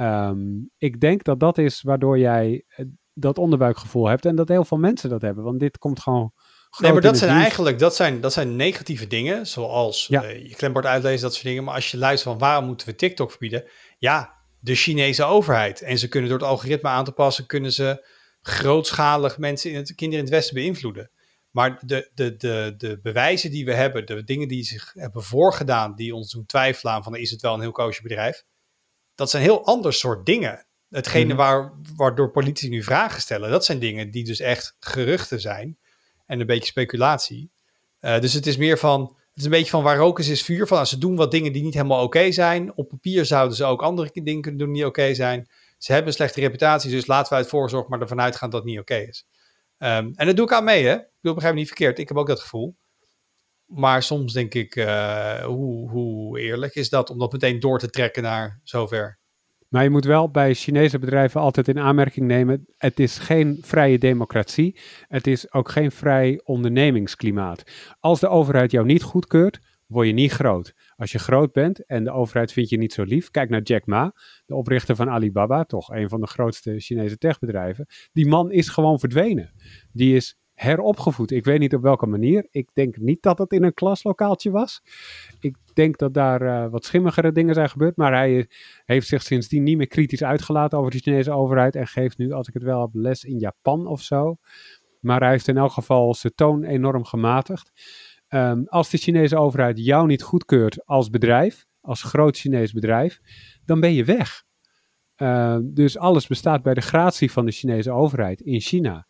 E: Um, ik denk dat dat is waardoor jij eh, dat onderbuikgevoel hebt en dat heel veel mensen dat hebben. Want dit komt gewoon.
D: Nee, maar dat zijn eigenlijk dat zijn, dat zijn negatieve dingen, zoals
E: Ja.
D: eh, je klembord uitlezen, dat soort dingen. Maar als je luistert van waarom moeten we TikTok verbieden? Ja, de Chinese overheid. En ze kunnen door het algoritme aan te passen, kunnen ze grootschalig mensen in het, kinderen in het Westen beïnvloeden. Maar de, de, de, de bewijzen die we hebben, de dingen die zich hebben voorgedaan, die ons doen twijfelen aan van is het wel een heel koosje bedrijf, dat zijn heel ander soort dingen. Hetgene
E: Mhm.
D: waar, waardoor politici nu vragen stellen, dat zijn dingen die dus echt geruchten zijn en een beetje speculatie. Eh, dus het is meer van, het is een beetje van waar roken is, is vuur. Van, als ze doen wat dingen die niet helemaal oké zijn. Op papier zouden ze ook andere dingen kunnen doen die niet oké zijn. Ze hebben een slechte reputatie, dus laten we uit voorzorg maar ervan uitgaan dat het niet oké is. Ehm, en dat doe ik aan mee, hè. Ik bedoel, begrijp me niet verkeerd. Ik heb ook dat gevoel. Maar soms denk ik, eh, hoe, hoe eerlijk is dat om dat meteen door te trekken naar zover?
E: Maar je moet wel bij Chinese bedrijven altijd in aanmerking nemen: het is geen vrije democratie. Het is ook geen vrij ondernemingsklimaat. Als de overheid jou niet goedkeurt, word je niet groot. Als je groot bent en de overheid vindt je niet zo lief, kijk naar Jack Ma, de oprichter van Alibaba, toch een van de grootste Chinese techbedrijven. Die man is gewoon verdwenen. Die is heropgevoed. Ik weet niet op welke manier. Ik denk niet dat het in een klaslokaaltje was. Ik denk dat daar eh, wat schimmigere dingen zijn gebeurd. Maar hij heeft zich sindsdien niet meer kritisch uitgelaten over de Chinese overheid. En geeft nu, als ik het wel heb, les in Japan of zo. Maar hij heeft in elk geval zijn toon enorm gematigd. Um, als de Chinese overheid jou niet goedkeurt als bedrijf, als groot Chinees bedrijf, dan ben je weg. Uh, dus alles bestaat bij de gratie van de Chinese overheid in China.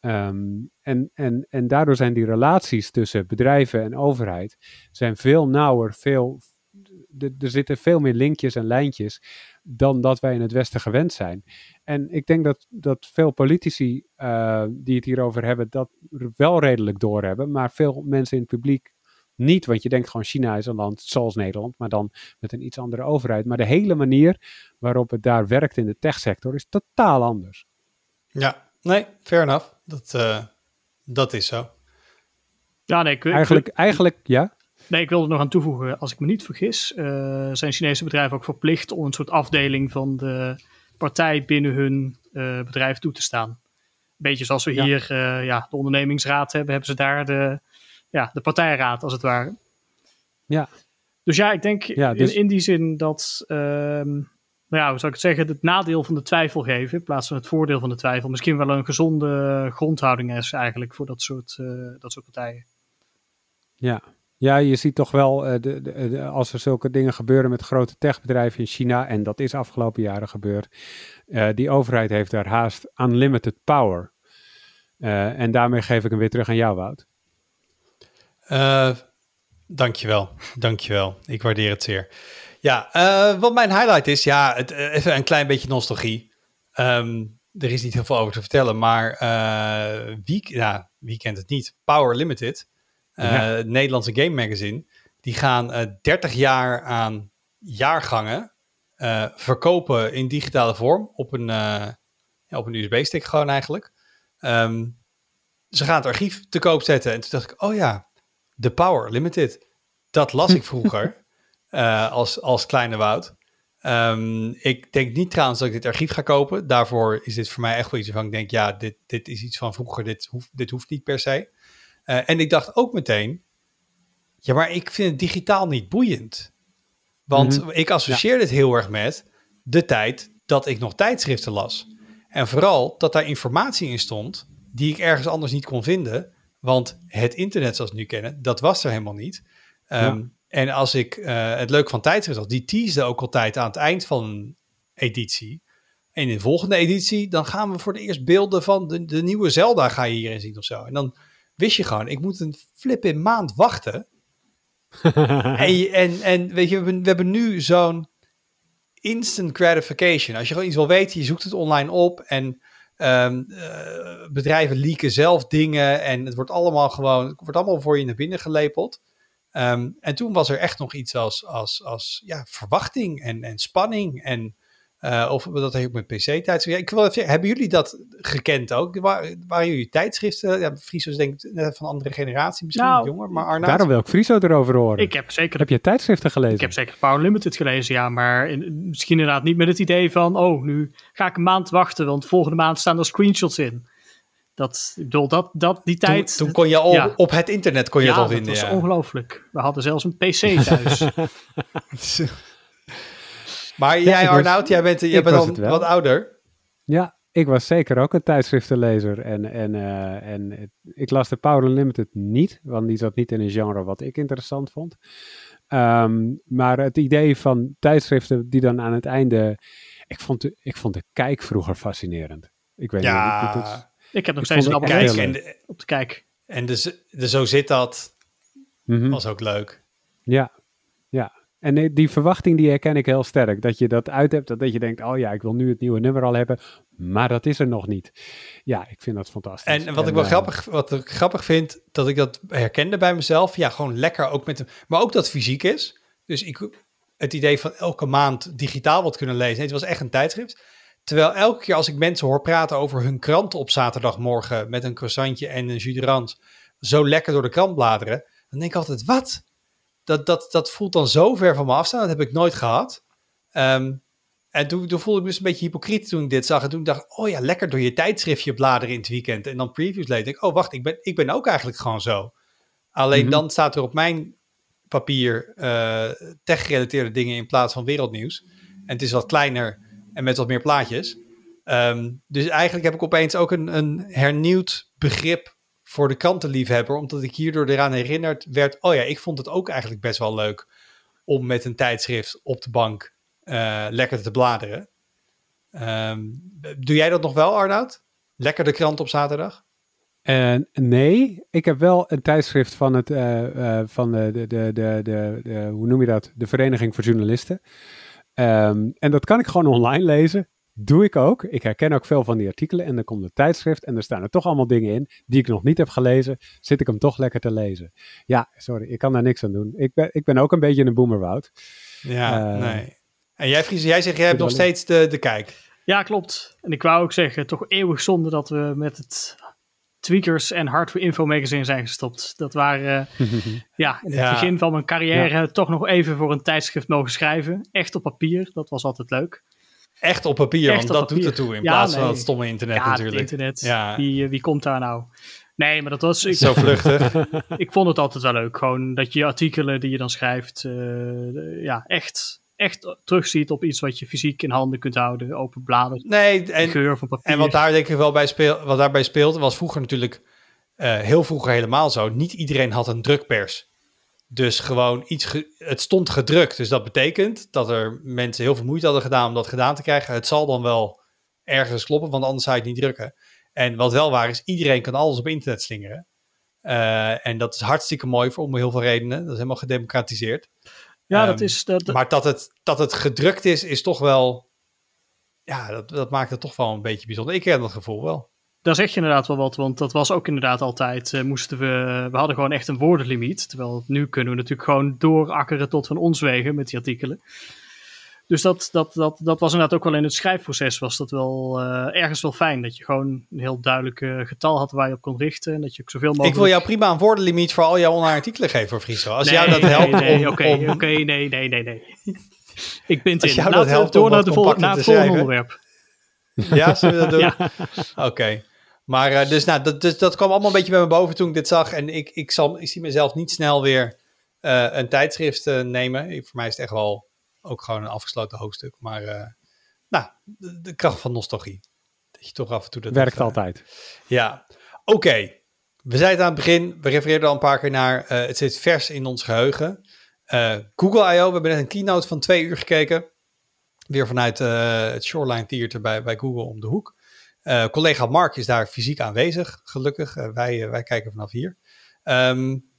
E: Um, en, en, en daardoor zijn die relaties tussen bedrijven en overheid zijn veel nauwer, veel, er zitten veel meer linkjes en lijntjes dan dat wij in het Westen gewend zijn. En ik denk dat, dat veel politici uh, die het hierover hebben, dat wel redelijk doorhebben, maar veel mensen in het publiek niet, want je denkt gewoon China is een land zoals Nederland, maar dan met een iets andere overheid. Maar de hele manier waarop het daar werkt in de techsector is totaal anders.
D: Ja, nee, fair enough. Dat, uh, dat is zo.
C: Ja, nee, ik,
E: eigenlijk,
C: ik,
E: eigenlijk, ja.
C: Nee, ik wilde er nog aan toevoegen. Als ik me niet vergis, uh, zijn Chinese bedrijven ook verplicht om een soort afdeling van de partij binnen hun uh, bedrijf toe te staan. Beetje zoals we
E: Ja.
C: hier uh, ja, de ondernemingsraad hebben, hebben ze daar de, ja, de partijraad als het ware.
E: Ja.
C: Dus ja, ik denk
E: Ja, dus-
C: in, in die zin dat, ehm, nou ja, hoe zou ik het zeggen, het nadeel van de twijfel geven in plaats van het voordeel van de twijfel misschien wel een gezonde grondhouding is eigenlijk voor dat soort, eh, dat soort partijen.
E: Ja. Ja, je ziet toch wel, eh, de, de, de- als er zulke dingen gebeuren met grote techbedrijven in China, en dat is afgelopen jaren gebeurd, eh, die overheid heeft daar haast unlimited power. Eh, en daarmee geef ik hem weer terug aan jou, Wout.
D: Uh, dankjewel, dankjewel. Ik waardeer het zeer. Ja, uh, wat mijn highlight is, ja, het, uh, even een klein beetje nostalgie. Um, er is niet heel veel over te vertellen, maar uh, wie, wie kent het niet? Power Limited,
E: Ja.
D: het Nederlandse game magazine, die gaan 30 jaar aan jaargangen verkopen in digitale vorm op een, ja, op een USB-stick gewoon eigenlijk. Um, ze gaan het archief te koop zetten en toen dacht ik, oh ja, The Power Limited. Dat las ik vroeger uh, (laughs) als, als kleine Wout. Um, ik denk niet trouwens dat ik dit archief ga kopen. Daarvoor is dit voor mij echt wel iets van ik denk, ja, dit, dit is iets van vroeger. Dit hoeft, dit hoeft niet per se. Uh, en ik dacht ook meteen, ja, maar ik vind het digitaal niet boeiend. Want
E: Mhm.
D: ik associeer
E: Ja.
D: dit heel erg met de tijd dat ik nog tijdschriften las. En vooral dat daar informatie in stond die ik ergens anders niet kon vinden. Want het internet zoals we het nu kennen, dat was er helemaal niet. Um,
E: Ja.
D: En als ik uh, het leuke van tijdschrift was, die teasde ook altijd aan het eind van een editie. En in de volgende editie, dan gaan we voor de eerst beelden van de, de nieuwe Zelda ga je hierin zien of zo. En dan wist je gewoon, ik moet een flip in maand wachten. (laughs) en, en, en weet je, we hebben, we hebben nu zo'n instant gratification. Als je gewoon iets wil weten, je zoekt het online op en ehm, eh, bedrijven leaken zelf dingen en het wordt allemaal gewoon, het wordt allemaal voor je naar binnen gelepeld. Ehm, en toen was er echt nog iets als, als, als ja, verwachting en, en spanning en uh, of dat ook met PC-tijd. Ja, ik wil even zeggen, hebben jullie dat gekend ook? Waar, waren jullie tijdschriften? Ja, Friso is denk ik net van andere generatie, misschien nou, jonger, maar Arnaud?
E: Daarom wil ik Friso erover horen.
C: Ik heb zeker...
E: Heb je tijdschriften gelezen? Ik
C: heb zeker Power Limited gelezen, ja, maar in, misschien inderdaad niet met het idee van, oh, nu ga ik een maand wachten, want volgende maand staan er screenshots in. Dat, ik bedoel, dat, dat, die tijd...
D: Toen, kon je al op het internet kon je
C: het
D: al vinden,
C: dat was ongelooflijk. We hadden zelfs een PC thuis. (laughs) (laughs)
D: Maar jij, Arnoud, jij bent, jij bent al wat ouder.
E: Ja, ik was zeker ook een tijdschriftenlezer. En, en, uh, en ik las de Power Unlimited niet, want die zat niet in een genre wat ik interessant vond. Um, maar het idee van tijdschriften die dan aan het einde... Ik vond de, ik vond de kijk vroeger fascinerend. Ik weet
C: ja,
E: niet.
C: Het, ik heb nog steeds een abonnement op de kijk.
D: En dus, dus zo zit dat. Mm -hmm. Was ook leuk.
E: Ja, ja. En die verwachting die herken ik heel sterk. Dat je dat uit hebt, dat je denkt, oh ja, ik wil nu het nieuwe nummer al hebben. Maar dat is er nog niet. Ja, ik vind dat fantastisch.
D: En wat ik wel uh, grappig, wat ik grappig vind, dat ik dat herkende bij mezelf. Ja, gewoon lekker ook met... Maar ook dat fysiek is. Dus ik, het idee van elke maand digitaal wat kunnen lezen. Nee, het was echt een tijdschrift. Terwijl elke keer als ik mensen hoor praten over hun krant op zaterdagmorgen... met een croissantje en een jus zo lekker door de krant bladeren... dan denk ik altijd, wat? Dat, dat, dat voelt dan zo ver van me afstaan. Dat heb ik nooit gehad. Um, en toen, toen voelde ik me dus een beetje hypocriet toen ik dit zag. En toen dacht ik, oh ja, lekker door je tijdschriftje bladeren in het weekend. En dan previews lezen. Ik, oh wacht, ik ben, ik ben ook eigenlijk gewoon zo. Alleen mhm. dan staat er op mijn papier uh, tech-gerelateerde dingen in plaats van wereldnieuws. En het is wat kleiner en met wat meer plaatjes. Um, dus eigenlijk heb ik opeens ook een, een hernieuwd begrip voor de krantenliefhebber, omdat ik hierdoor eraan herinnerd werd, oh ja, ik vond het ook eigenlijk best wel leuk om met een tijdschrift op de bank uh, lekker te bladeren. Um, doe jij dat nog wel, Arnoud? Lekker de krant op zaterdag?
E: Nee, ik heb wel een tijdschrift van, het, uh, van de, de, de, de, de, hoe noem je dat? De Vereniging voor Journalisten. Um, en dat kan ik gewoon online lezen. Doe ik ook. Ik herken ook veel van die artikelen en dan komt de tijdschrift en er staan er toch allemaal dingen in die ik nog niet heb gelezen. Zit ik hem toch lekker te lezen. Ja, sorry, ik kan daar niks aan doen. Ik ben, ik ben ook een beetje een boomerwoud.
D: Ja, uh, nee. En jij, Fries, jij zegt, jij hebt nog steeds de, de kijk.
C: Ja, klopt. En ik wou ook zeggen, toch eeuwig zonde dat we met het Tweakers en Hardware Info magazine zijn gestopt. Dat waren, (laughs) ja, in het ja. begin van mijn carrière ja. toch nog even voor een tijdschrift mogen schrijven. Echt op papier, dat was altijd leuk.
D: Echt op papier, Echt want op dat papier. doet ertoe in ja, plaats nee. van het stomme internet
C: ja,
D: natuurlijk.
C: Het internet. Ja. Wie, wie komt daar nou? Nee, maar dat was... Ik,
D: Zo vluchtig. (laughs)
C: ik vond het altijd wel leuk. Gewoon dat je artikelen die je dan schrijft, uh, ja, echt, echt terugziet op iets wat je fysiek in handen kunt houden. Open bladen,
D: nee, en,
C: geur van papier.
D: En wat daar denk ik wel bij speel, wat daarbij speelt, was vroeger natuurlijk uh, heel vroeger helemaal zo. Niet iedereen had een drukpers. Dus gewoon iets, het stond gedrukt. Dus dat betekent dat er mensen heel veel moeite hadden gedaan om dat gedaan te krijgen. Het zal dan wel ergens kloppen, want anders zou je het niet drukken. En wat wel waar is, iedereen kan alles op internet slingeren. Uh, en dat is hartstikke mooi voor om heel veel redenen. Dat is helemaal gedemocratiseerd.
C: Ja, um, dat is... Dat,
D: Maar dat het, dat het gedrukt is, is toch wel... Ja, dat, dat maakt het toch wel een beetje bijzonder. Ik heb dat gevoel wel
C: daar zeg je inderdaad wel wat, want dat was ook inderdaad altijd, uh, moesten we, we hadden gewoon echt een woordenlimiet. Terwijl nu kunnen we natuurlijk gewoon doorakkeren tot van ons wegen met die artikelen. Dus dat, dat, dat, dat was inderdaad ook wel in het schrijfproces was dat wel uh, ergens wel fijn. Dat je gewoon een heel duidelijk uh, getal had waar je op kon richten. En dat je ook zoveel mogelijk...
D: Ik wil jou prima een woordenlimiet voor al jouw online artikelen geven, Friso. Als nee, jou dat helpt
C: nee, nee, Oké, okay, okay, nee, nee, nee, nee. Ik ben het in. Laten dat helpt door naar, de vol naar het volgende onderwerp.
D: Ja, zullen we dat (laughs) doen? ja. Oké. Okay. Maar uh, dus, nou, dat, dus, dat kwam allemaal een beetje bij me boven toen ik dit zag. En ik, ik, zal, ik zie mezelf niet snel weer uh, een tijdschrift uh, nemen. Ik, voor mij is het echt wel ook gewoon een afgesloten hoofdstuk. Maar nou, de, de, kracht van nostalgie. Dat je toch af en toe dat...
E: Werkt altijd.
D: Ja. Oké. Okay. We zeiden aan het begin, we refereerden al een paar keer naar, het zit vers in ons geheugen. Google I.O., we hebben net een keynote van twee uur gekeken. Weer vanuit het Shoreline Theater bij, bij Google om de hoek. Uh, collega Mark is daar fysiek aanwezig, gelukkig. Uh, wij, uh, wij kijken vanaf hier. Um,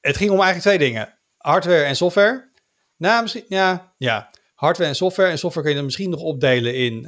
D: het ging om eigenlijk twee dingen. Hardware en software. Nou, misschien, ja, ja. hardware en software. En software kun je dan misschien nog opdelen in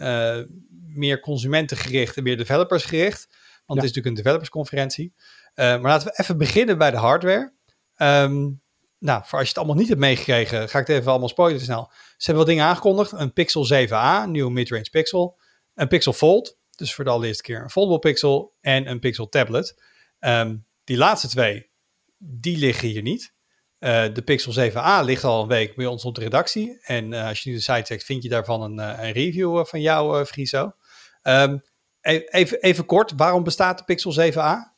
D: meer consumentengericht en meer developersgericht. Want het is natuurlijk een developersconferentie. Maar laten we even beginnen bij de hardware. Um, nou, voor als je het allemaal niet hebt meegekregen, ga ik het even allemaal spoilen snel. Ze hebben wat dingen aangekondigd. Een Pixel 7a, een nieuwe midrange Pixel. Een Pixel Fold, dus voor de allereerste keer een foldable Pixel. En een Pixel Tablet. Um, die laatste twee, die liggen hier niet. Uh, de Pixel 7a ligt al een week bij ons op de redactie. En uh, als je nu de site checkt, vind je daarvan een, uh, een review van jou, Friso. Um, even, even kort, waarom bestaat de Pixel 7a?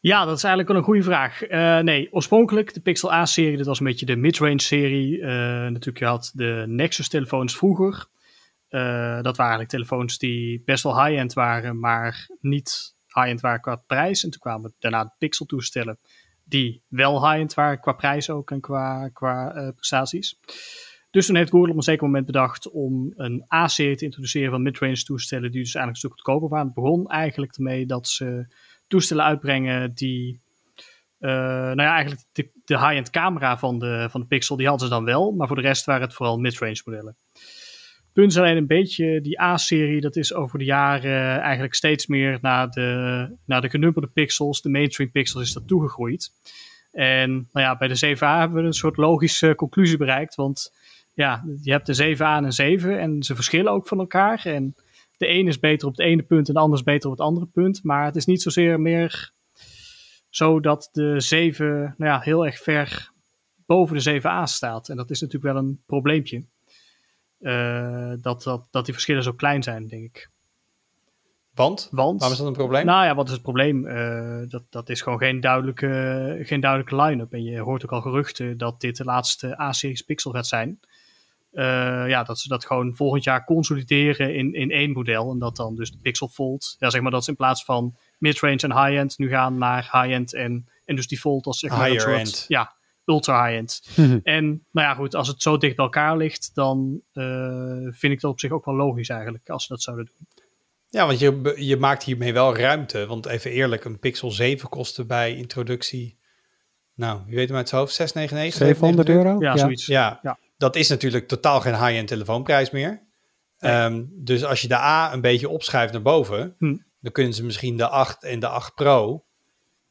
C: Ja, dat is eigenlijk wel een goede vraag. Nee, oorspronkelijk de Pixel A-serie, dat was een beetje de mid-range serie. Uh, natuurlijk, je had de Nexus-telefoons vroeger. Uh, dat waren eigenlijk telefoons die best wel high-end waren, maar niet high-end waren qua prijs. En toen kwamen daarna de Pixel-toestellen, die wel high-end waren qua prijs ook en qua, qua prestaties. Dus toen heeft Google op een zeker moment bedacht om een A-serie te introduceren van mid-range toestellen, die dus eigenlijk een stuk goedkoper waren. Het begon eigenlijk ermee dat ze toestellen uitbrengen die. Uh, nou ja, eigenlijk de, de high-end camera van de, van de Pixel, die hadden ze dan wel. Maar voor de rest waren het vooral mid-range modellen. Punt is alleen een beetje, die A-serie, dat is over de jaren eigenlijk steeds meer naar de, naar de genummerde pixels, de mainstream pixels, is dat toegegroeid. En nou ja, bij de 7a hebben we een soort logische conclusie bereikt. Want ja, je hebt de 7a en een 7 en ze verschillen ook van elkaar. En de een is beter op het ene punt en de ander is beter op het andere punt. Maar het is niet zozeer meer zo dat de 7 nou ja, heel erg ver boven de 7a staat. En dat is natuurlijk wel een probleempje. Uh, dat, dat, dat die verschillen zo klein zijn, denk ik.
D: Want?
C: Want?
D: Waarom is dat een probleem?
C: Nou ja, wat is het probleem? Uh, dat, dat is gewoon geen duidelijke, geen duidelijke line-up. En je hoort ook al geruchten dat dit de laatste A-series Pixel gaat zijn. Uh, ja, dat ze dat gewoon volgend jaar consolideren in, in één model. En dat dan dus de Pixel Fold, ja, zeg maar dat ze in plaats van midrange en high-end nu gaan naar high-end en, en dus die Fold als zeg maar
D: Higher
C: soort,
D: end.
C: Ja, ultra high-end. En nou ja, goed, als het zo dicht bij elkaar ligt, dan uh, vind ik dat op zich ook wel logisch eigenlijk, als ze dat zouden doen.
D: Ja, want je, je maakt hiermee wel ruimte. Want even eerlijk, een Pixel 7 kostte bij introductie, nou, wie weet hem uit zijn hoofd, 699?
E: 700 euro?
C: Ja,
E: Ja.
C: zoiets.
D: Ja,
C: Ja.
D: dat is natuurlijk totaal geen high-end telefoonprijs meer. Ehm, dus als je de A een beetje opschuift naar boven,
C: Hm.
D: dan kunnen ze misschien de 8 en de 8 Pro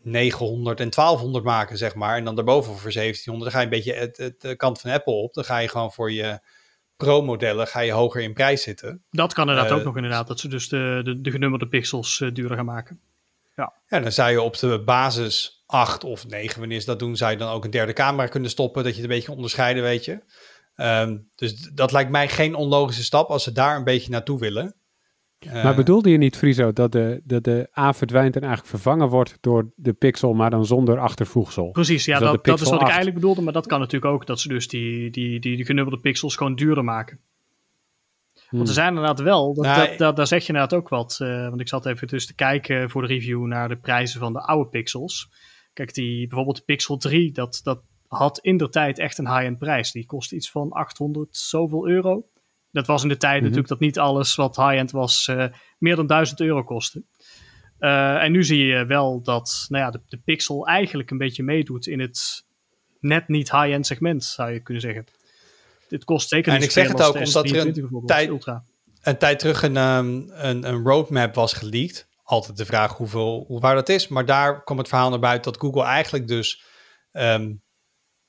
D: 900 en 1200 maken, zeg maar. En dan daarboven voor 1700. Dan ga je een beetje het, het, de kant van Apple op. Dan ga je gewoon voor je Pro-modellen ga je hoger in prijs zitten.
C: Dat kan inderdaad
D: Eh,
C: ook nog inderdaad, dat ze dus de, de, de genummerde pixels eh, duurder gaan maken.
D: Ja, dan zou je op de basis 8 of 9, wanneer ze dat doen, zou je dan ook een derde camera kunnen stoppen, dat je het een beetje onderscheiden, weet je. Ehm, dus dat lijkt mij geen onlogische stap als ze daar een beetje naartoe willen. Eh,
E: Maar bedoelde je niet, Friso, dat de, dat de A verdwijnt en eigenlijk vervangen wordt door de Pixel, maar dan zonder achtervoegsel?
C: Precies, ja,
E: Dus dat
C: dat, is wat ik
E: 8
C: eigenlijk bedoelde, maar dat kan natuurlijk ook, dat ze dus die, die, die, die genummerde pixels gewoon duurder maken. Want er
E: Hmm.
C: zijn inderdaad wel, dat,
D: Nou,
C: dat, dat, daar zeg je inderdaad ook wat. eh, want ik zat even dus te kijken voor de review naar de prijzen van de oude pixels. Kijk, die, bijvoorbeeld de Pixel 3, dat, dat had in de tijd echt een high-end prijs. Die kostte iets van 800 zoveel euro. Dat was in de tijd
E: Mhm.
C: natuurlijk dat niet alles wat high-end was eh, meer dan 1000 euro kostte. Eh, en nu zie je wel dat nou ja, de, de Pixel eigenlijk een beetje meedoet in het net niet high-end segment, zou je kunnen zeggen. Dit kost zeker
D: En ik zeg het ook omdat er een
C: S23 bijvoorbeeld,
D: tijd-
C: Ultra.
D: een tijd terug een, ehm, een, een roadmap was geleakt. Altijd de vraag hoeveel, hoe waar dat is. Maar daar kwam het verhaal naar buiten dat Google eigenlijk dus ehm,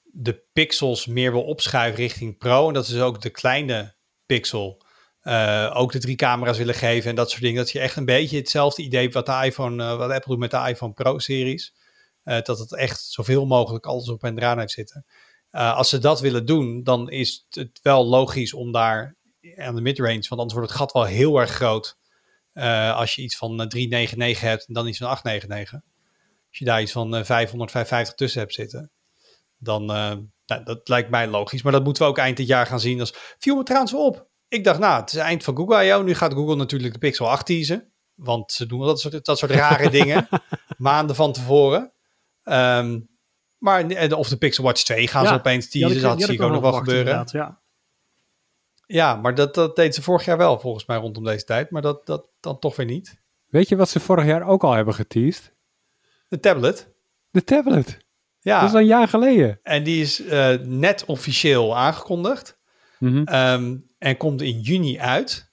D: de pixels meer wil opschuiven richting Pro. En dat dus ook de kleine pixel eh, ook de drie camera's willen geven en dat soort dingen. Dat je echt een beetje hetzelfde idee wat, de iPhone, eh, wat Apple doet met de iPhone Pro-series. Eh, dat het echt zoveel mogelijk alles op en eraan heeft zitten. Als ze dat willen doen, dan is het wel logisch om daar aan de midrange, want anders wordt het gat wel heel erg groot. als je iets van eh, 399 hebt en dan iets van 899. Als je daar iets van eh, 500, 550 tussen hebt zitten, dan nou, dat lijkt mij logisch. Maar dat moeten we ook eind dit jaar gaan zien. Als viel me trouwens wel op. Ik dacht, nou, het is eind van Google I.O. Nu gaat Google natuurlijk de Pixel 8 teasen. Want ze doen dat soort, dat soort rare (laughs) dingen. Maanden van tevoren. Ehm, maar, eh, of de Pixel Watch 2 gaan ze
C: Ja,
D: opeens teasen.
C: ik-
D: Dat zie ik ook nog wel gebeuren.
C: Ja.
D: Ja, maar dat, dat deed ze vorig jaar wel, volgens mij, rondom deze tijd. Maar dat, dat dan toch weer niet.
E: Weet je wat ze vorig jaar ook al hebben geteased?
D: De tablet.
E: De tablet.
D: Ja,
E: Dat is al een jaar geleden.
D: en die is eh, net officieel aangekondigd.
E: Mhm.
D: Ehm, en komt in juni uit.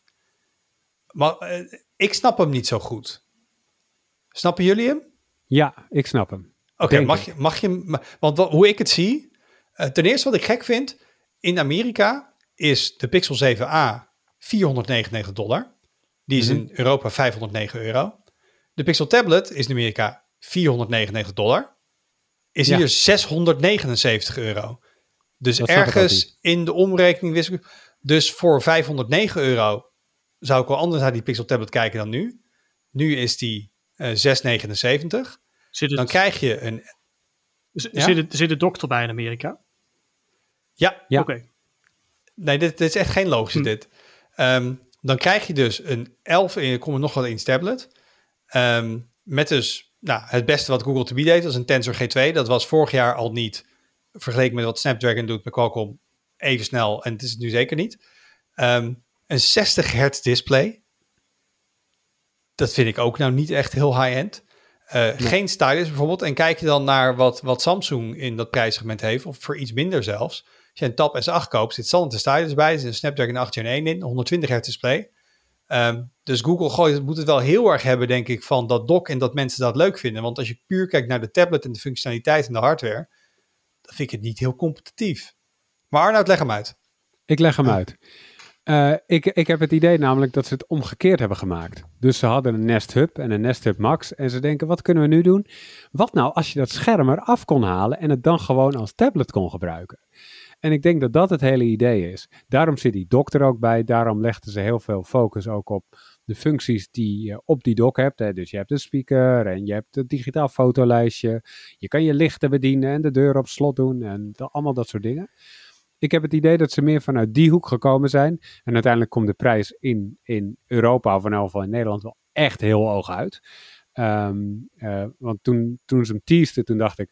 D: Maar eh, ik snap hem niet zo goed. Snappen jullie hem?
E: Ja, ik snap hem.
D: Oké, mag je, mag je, want wat- hoe ik het zie, eh, ten eerste wat ik gek vind, in Amerika is de Pixel 7a 499 dollar. Die is
E: Mhm.
D: in Europa 509 euro. De Pixel Tablet is in Amerika 499 dollar. Is
E: Ja.
D: hier 679 euro. Dus
E: Dat
D: ergens in de omrekening wist ik. Dus voor 509 euro zou ik wel anders naar die Pixel Tablet kijken dan nu. Nu is die eh 679.
C: Zit het,
D: Dan krijg je een.
C: z-
D: ja?
C: zit, het, zit het dokter bij in Amerika?
D: Ja,
E: Ja.
C: Oké.
D: Nee, dit, dit is echt geen logische
C: Hm.
D: dit. Ehm, dan krijg je dus een 11 en je komt er nog wat in tablet. Ehm, met dus nou, het beste wat Google te bieden heeft, dat is een Tensor G2. Dat was vorig jaar al niet, vergeleken met wat Snapdragon doet met Qualcomm, even snel. En het is het nu zeker niet. Ehm, een 60 hertz display. Dat vind ik ook nou niet echt heel high-end. Eh, Geen stylus bijvoorbeeld. En kijk je dan naar wat, wat Samsung in dat prijssegment heeft, of voor iets minder zelfs. Als je een Tab S8 koopt, zit standaard de stylus bij. Er zit een Snapdragon 8 Gen 1 in, 120 hertz display. Ehm, dus Google moet het wel heel erg hebben, denk ik, van dat dock en dat mensen dat leuk vinden. Want als je puur kijkt naar de tablet en de functionaliteit en de hardware, dan vind ik het niet heel competitief. Maar Arnoud, leg hem uit.
E: Ik leg hem uit. Eh, ik, ik heb het idee namelijk dat ze het omgekeerd hebben gemaakt. Dus ze hadden een Nest Hub en een Nest Hub Max. En ze denken, wat kunnen we nu doen? Wat nou als je dat scherm eraf kon halen en het dan gewoon als tablet kon gebruiken? En ik denk dat dat het hele idee is. Daarom zit die dock er ook bij. Daarom legden ze heel veel focus ook op de functies die je op die dock hebt. Hè. Dus je hebt een speaker en je hebt het digitaal fotolijstje. Je kan je lichten bedienen en de deur op slot doen en allemaal dat soort dingen. Ik heb het idee dat ze meer vanuit die hoek gekomen zijn. En uiteindelijk komt de prijs in, in Europa, of in in Nederland, wel echt heel hoog uit. Ehm, eh, want toen, toen ze hem teasten, toen dacht ik,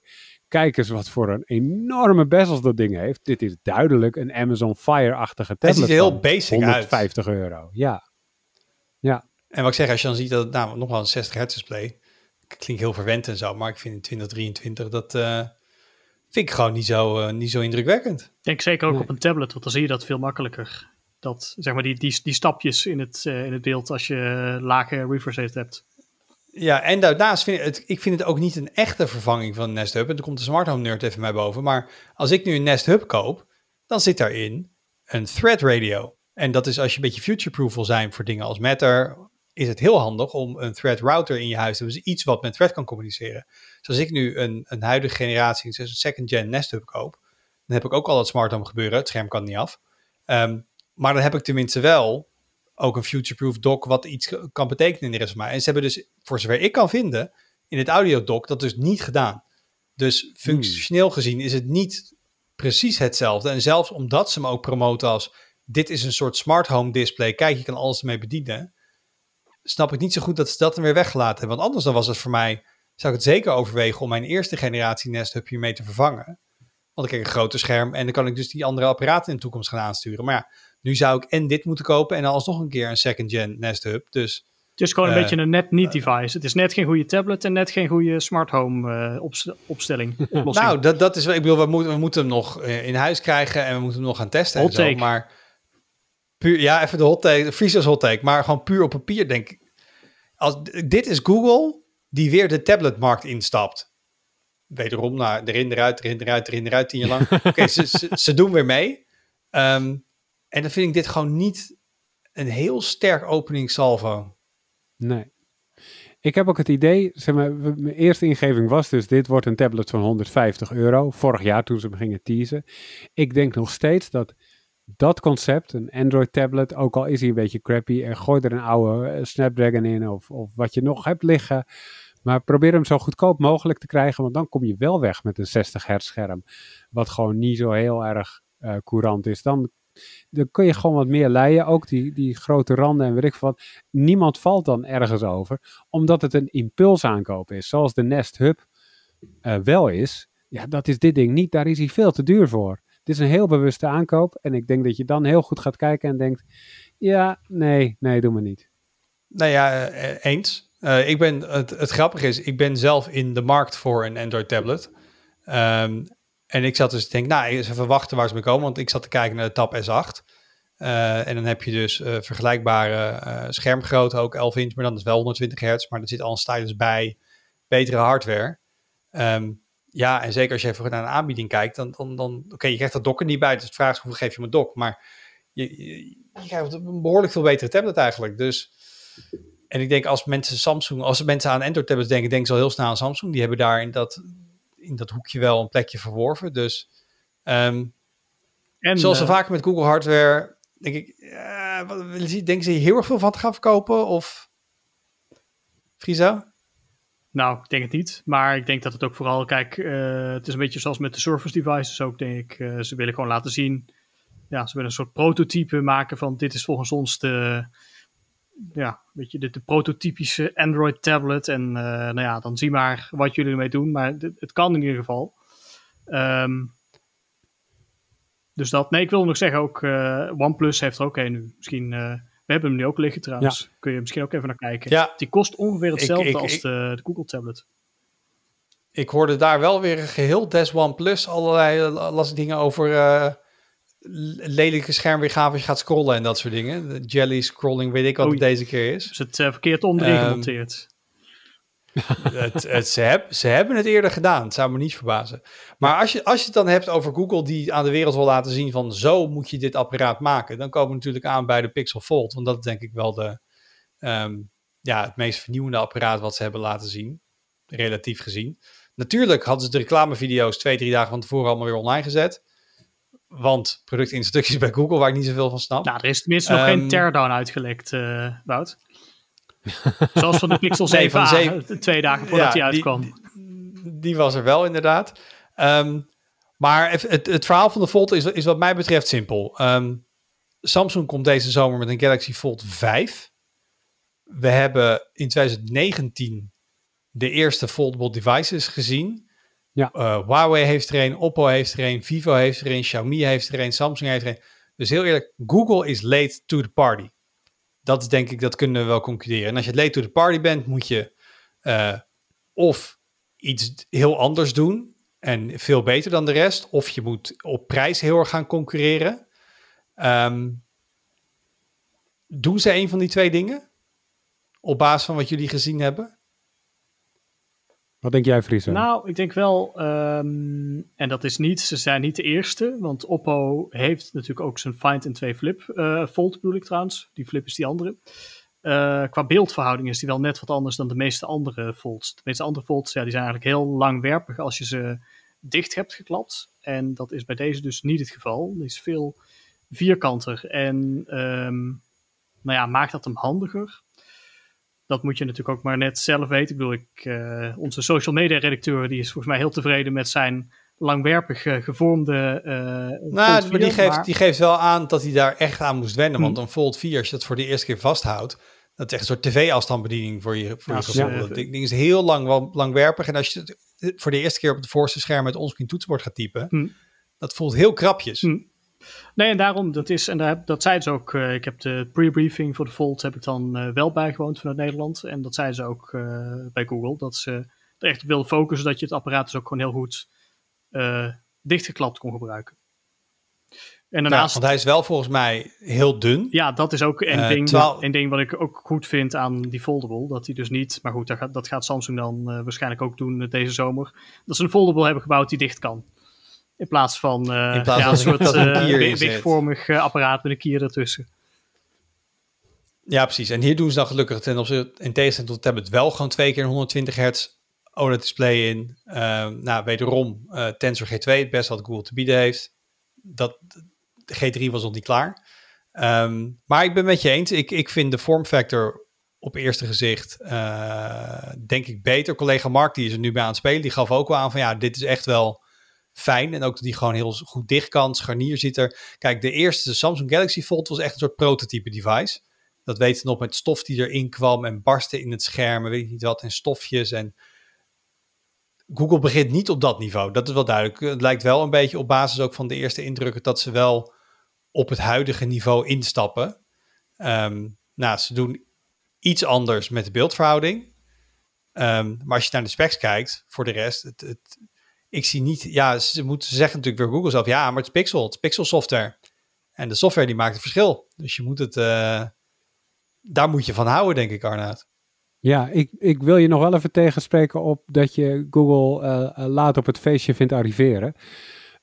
E: kijk eens wat voor een enorme bezels dat ding heeft. Dit is duidelijk een Amazon Fire-achtige tablet.
D: ziet er heel
E: van
D: basic uit.
E: 150 euro, ja. Ja,
D: En wat ik zeg, als je dan ziet dat het nou, nog wel een 60 hertz display, klinkt heel verwend en zo, maar ik vind in 2023 dat eh, vind ik gewoon niet zo, eh, niet zo indrukwekkend.
C: Ik denk zeker ook
E: Nee.
C: op een tablet, want dan zie je dat veel makkelijker. Dat, zeg maar, die, die, die stapjes in het, eh, in het beeld als je lage refresh rate hebt.
D: Ja, en daarnaast vind ik het, ik vind het ook niet een echte vervanging van Nest Hub. En dan komt de smart home nerd even mij boven. Maar als ik nu een Nest Hub koop, dan zit daarin een thread radio. En dat is als je een beetje future-proof wil zijn voor dingen als Matter, is het heel handig om een thread router in je huis te hebben. Dus iets wat met thread kan communiceren. Dus als ik nu een, een huidige generatie, een second gen Nest Hub koop, dan heb ik ook al het smart home gebeuren. Het scherm kan niet af. Ehm, maar dan heb ik tenminste wel ook een future-proof dock wat iets kan betekenen in de rest van mij. En ze hebben dus, voor zover ik kan vinden, in het audio dock dat dus niet gedaan. Dus functioneel gezien is het niet precies hetzelfde. En zelfs omdat ze hem ook promoten als dit is een soort smart home display, kijk, je kan alles ermee bedienen, snap ik niet zo goed dat ze dat er weer weggelaten hebben. Want anders dan was het voor mij, zou ik het zeker overwegen om mijn eerste generatie Nest Hub hiermee te vervangen. Want dan ik een groter scherm en dan kan ik dus die andere apparaten in de toekomst gaan aansturen. Maar ja, nu zou ik en dit moeten kopen en dan alsnog een keer een second gen Nest Hub. Dus
C: Het is gewoon een
D: Eh,
C: beetje een net niet device. Het is net geen goede tablet en net geen goede smart home eh, opst- opstelling. (laughs) oplossing.
D: nou, dat, dat is, wel- ik bedoel, we moeten, we moeten hem nog eh, in huis krijgen en we moeten hem nog gaan testen
C: Hot
D: en zo.
C: take.
D: Maar puur, ja, even de hot take, de Friesers hot take, maar gewoon puur op papier denk ik. Als, dit is Google die weer de tabletmarkt instapt. Wederom, nou, erin, eruit, erin, eruit, erin, eruit, tien jaar lang. (laughs) Oké, ze, ze, ze doen weer mee. Ehm, en dan vind ik dit gewoon niet een heel sterk openingssalvo.
E: Nee. Ik heb ook het idee, zeg maar, mijn eerste ingeving was dus, dit wordt een tablet van 150 euro. Vorig jaar toen ze hem gingen teasen. Ik denk nog steeds dat dat concept, een Android tablet, ook al is hij een beetje crappy, en gooi er een oude eh, Snapdragon in of, of wat je nog hebt liggen. Maar probeer hem zo goedkoop mogelijk te krijgen, want dan kom je wel weg met een 60 hertz scherm. Wat gewoon niet zo heel erg eh, courant is. Dan, dan kun je gewoon wat meer leien. Ook die, die grote randen en weet ik wat. Niemand valt dan ergens over omdat het een impulsaankoop is, zoals de Nest Hub eh, wel is. Ja, dat is dit ding niet. Daar is hij veel te duur voor. Dit is een heel bewuste aankoop. En ik denk dat je dan heel goed gaat kijken en denkt: ja, nee, nee, doe maar niet.
D: Nou ja, eh, eens. Eh, ik ben, het, het grappige is, ik ben zelf in de markt voor een Android tablet. Ehm, En ik zat dus te denken, nou, even wachten waar ze mee komen. Want ik zat te kijken naar de Tab S8. Uh, en dan heb je dus uh, vergelijkbare uh, schermgrootte, ook 11 inch, maar dan is wel 120 hertz. Maar er zit al een stylus bij, betere hardware. Um, ja, en zeker als je even naar een aanbieding kijkt, dan, dan, dan oké, je krijgt dat dock er niet bij. Dus de vraag is hoeveel geef je me dock. Maar je, je, je krijgt een behoorlijk veel betere tablet eigenlijk. Dus, en ik denk als mensen Samsung, als mensen aan Android tablets denken, denken ze al heel snel aan Samsung. Die hebben daar in dat, in dat hoekje wel een plekje verworven. Dus um, en, zoals uh, vaker met Google hardware, denk ik, wat, denken ze hier heel erg veel van te gaan verkopen? Of Friso?
C: Nou, ik denk het niet. Maar ik denk dat het ook vooral, kijk, uh, het is een beetje zoals met de Surface devices ook, denk ik. Uh, ze willen gewoon laten zien, ja, ze willen een soort prototype maken van dit is volgens ons de, ja, weet je, de, de prototypische Android tablet. En uh, nou ja, dan zie maar wat jullie ermee doen. Maar het, het kan in ieder geval. Um, dus dat, nee, ik wil nog zeggen ook, OnePlus heeft er ook een nu. Misschien we hebben hem nu ook liggen trouwens. Ja. Kun je misschien ook even naar kijken. Ja. Die kost ongeveer hetzelfde ik, ik, als de, de, Google tablet.
D: Ik hoorde daar wel weer een geheel Des One Plus. Allerlei eh, las dingen over uh, lelijke schermweergave gaat scrollen en dat soort dingen. De jelly scrolling, weet ik wat het deze keer is.
C: Is het uh, verkeerd onderin um, gemonteerd? (laughs)
D: het, het, ze, heb, ze, hebben het eerder gedaan. Het zou me niet verbazen. Maar als je, als je het dan hebt over Google die aan de wereld wil laten zien van zo moet je dit apparaat maken, dan komen we natuurlijk aan bij de Pixel Fold. Want dat is denk ik wel de, um, ja, het meest vernieuwende apparaat wat ze hebben laten zien. Relatief gezien. Natuurlijk hadden ze de reclamevideo's twee, drie dagen van tevoren allemaal weer online gezet. Want productinstructies bij Google waar ik niet zoveel van snap.
C: Nou, er is tenminste um, nog geen ehm, teardown uitgelekt, uh, Wout. (laughs) Zoals van de Pixel 7 nee, 7, twee dagen voordat ja, hij uitkwam.
D: Die, die, was er wel inderdaad. Um, maar het, het, verhaal van de Fold is, is wat mij betreft simpel. Um, Samsung komt deze zomer met een Galaxy Fold 5. We hebben in 2019 de eerste foldable devices gezien. Ja. Uh, Huawei heeft er een, Oppo heeft er een, Vivo heeft er een, Xiaomi heeft er een, Samsung heeft er een. Dus heel eerlijk, Google is late to the party dat is denk ik, dat kunnen we wel concluderen. En als je late to the party bent, moet je uh, of iets heel anders doen en veel beter dan de rest, of je moet op prijs heel erg gaan concurreren. Um, doen ze een van die twee dingen? Op basis van wat jullie gezien hebben?
E: Wat denk jij, Friese?
C: Nou, ik denk wel, um, en dat is niet, ze zijn niet de eerste, want Oppo heeft natuurlijk ook zijn Find en 2 Flip uh, Fold bedoel ik trouwens. Die Flip is die andere. Uh, qua beeldverhouding is die wel net wat anders dan de meeste andere folds. De meeste andere folds ja, die zijn eigenlijk heel langwerpig als je ze dicht hebt geklapt. En dat is bij deze dus niet het geval. Die is veel vierkanter en um, nou ja, maakt dat hem handiger dat moet je natuurlijk ook maar net zelf weten. Ik bedoel, ik, uh, onze social media redacteur die is volgens mij heel tevreden met zijn langwerpig uh, gevormde. Uh,
D: nou, maar die geeft, die geeft wel aan dat hij daar echt aan moest wennen. Want hm. een Fold 4, als je dat voor de eerste keer vasthoudt, dat is echt een soort tv-afstandsbediening voor je, voor nou, je gevoel. Dat ding is heel lang, langwerpig. En als je het voor de eerste keer op het voorste scherm met onscreen toetsenbord gaat typen, hm. dat voelt heel krapjes. Hm.
C: Nee, en daarom, dat is, en daar, dat zeiden ze ook, uh, ik heb de pre-briefing voor de Volt heb ik dan uh, wel bijgewoond vanuit Nederland. En dat zeiden ze ook uh, bij Google, dat ze er echt wilden focussen dat je het apparaat dus ook gewoon heel goed dichtgeklapt kon gebruiken.
D: En daarnaast, ja, want hij is wel volgens mij heel dun.
C: Ja, dat is ook een, ding, terwijl... een ding wat ik ook goed vind aan die foldable. Dat hij dus niet, maar goed, dat gaat, dat gaat Samsung dan waarschijnlijk ook doen deze zomer. Dat ze een foldable hebben gebouwd die dicht kan. In plaats van, uh, plaats ja, een soort uh, wigvormig uh, apparaat met een kier ertussen.
D: Ja, precies. En hier doen ze dan gelukkig ten opzichte, in tegenstelling tot tablet wel gewoon twee keer 120 hertz OLED display in. Uh, nou, wederom uh, Tensor G2, het best wat Google te bieden heeft. Dat, de G3 was nog niet klaar. Um, maar ik ben met je eens. Ik, ik vind de vormfactor op eerste gezicht, uh, denk ik, beter. Collega Mark, die is er nu bij aan het spelen, die gaf ook wel aan van ja, dit is echt wel fijn. En ook dat die gewoon heel goed dicht kan. Scharnier zit er. Kijk, de eerste Samsung Galaxy Fold was echt een soort prototype device. Dat weten we nog met stof die erin kwam en barsten in het scherm. weet ik niet wat. En stofjes. En Google begint niet op dat niveau. Dat is wel duidelijk. Het lijkt wel een beetje op basis ook van de eerste indrukken dat ze wel op het huidige niveau instappen. Um, nou, ze doen iets anders met de beeldverhouding. Um, maar als je naar de specs kijkt, voor de rest, het, het, ik zie niet, ja, ze moeten ze zeggen natuurlijk weer Google zelf, ja, maar het is Pixel, het is Pixel software. En de software die maakt het verschil. Dus je moet het, uh, daar moet je van houden, denk ik, Arnaud.
E: Ja, ik, ik wil je nog wel even tegenspreken op dat je Google uh, laat op het feestje vindt arriveren.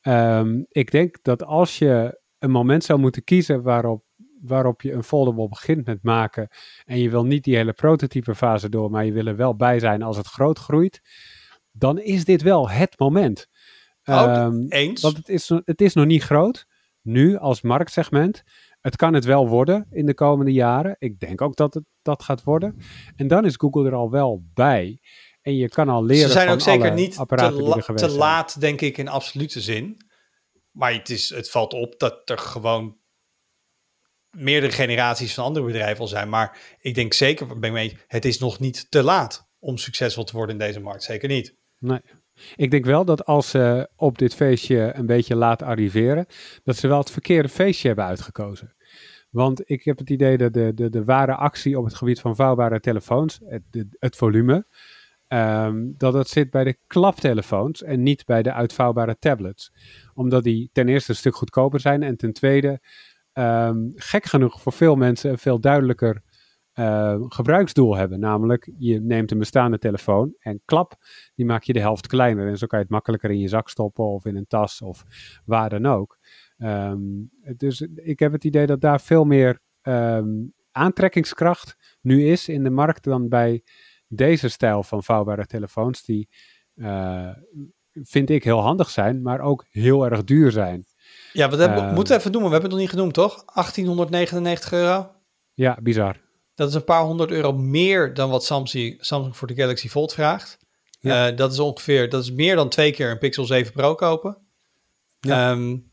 E: Um, ik denk dat als je een moment zou moeten kiezen waarop, waarop je een foldable begint met maken en je wil niet die hele prototype fase door, maar je wil er wel bij zijn als het groot groeit, dan is dit wel het moment.
D: Oh, um, eens.
E: Want het is, het is nog niet groot, nu als marktsegment. Het kan het wel worden in de komende jaren. Ik denk ook dat het dat gaat worden. En dan is Google er al wel bij. En je kan al leren. Ze
D: zijn
E: ook
D: zeker niet te, te laat, denk ik, in absolute zin. Maar het, is, het valt op dat er gewoon meerdere generaties van andere bedrijven al zijn. Maar ik denk zeker, ben mee, het is nog niet te laat om succesvol te worden in deze markt. Zeker niet.
E: Nee. Ik denk wel dat als ze op dit feestje een beetje laat arriveren, dat ze wel het verkeerde feestje hebben uitgekozen. Want ik heb het idee dat de, de, de ware actie op het gebied van vouwbare telefoons, het, het volume, ehm, dat dat zit bij de klaptelefoons en niet bij de uitvouwbare tablets. Omdat die ten eerste een stuk goedkoper zijn en ten tweede, ehm, gek genoeg voor veel mensen, veel duidelijker uh, gebruiksdoel hebben. Namelijk, je neemt een bestaande telefoon en klap, die maak je de helft kleiner. En zo kan je het makkelijker in je zak stoppen of in een tas of waar dan ook. Um, dus ik heb het idee dat daar veel meer um, aantrekkingskracht nu is in de markt dan bij deze stijl van vouwbare telefoons, die uh, vind ik heel handig zijn, maar ook heel erg duur zijn.
D: Ja, hebben, uh, moeten we even noemen. We hebben het nog niet genoemd, toch? 1899 euro.
E: Ja, bizar.
D: Dat is een paar honderd euro meer dan wat Samsung, Samsung voor de Galaxy Fold vraagt. Ja. Uh, dat is ongeveer, dat is meer dan twee keer een Pixel 7 Pro kopen. Ja. Um,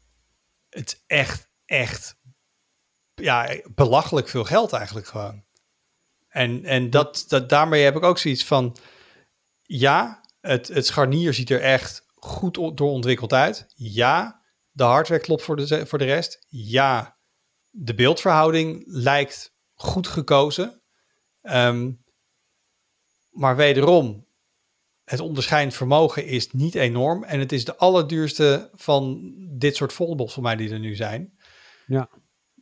D: het is echt, echt, ja, belachelijk veel geld eigenlijk gewoon. En, en dat, dat, daarmee heb ik ook zoiets van, ja, het, het scharnier ziet er echt goed doorontwikkeld uit. Ja, de hardware klopt voor de, voor de rest. Ja, de beeldverhouding lijkt goed gekozen. Um, maar wederom, het onderscheidend vermogen is niet enorm. En het is de allerduurste van dit soort foldables voor mij die er nu zijn.
E: Ja.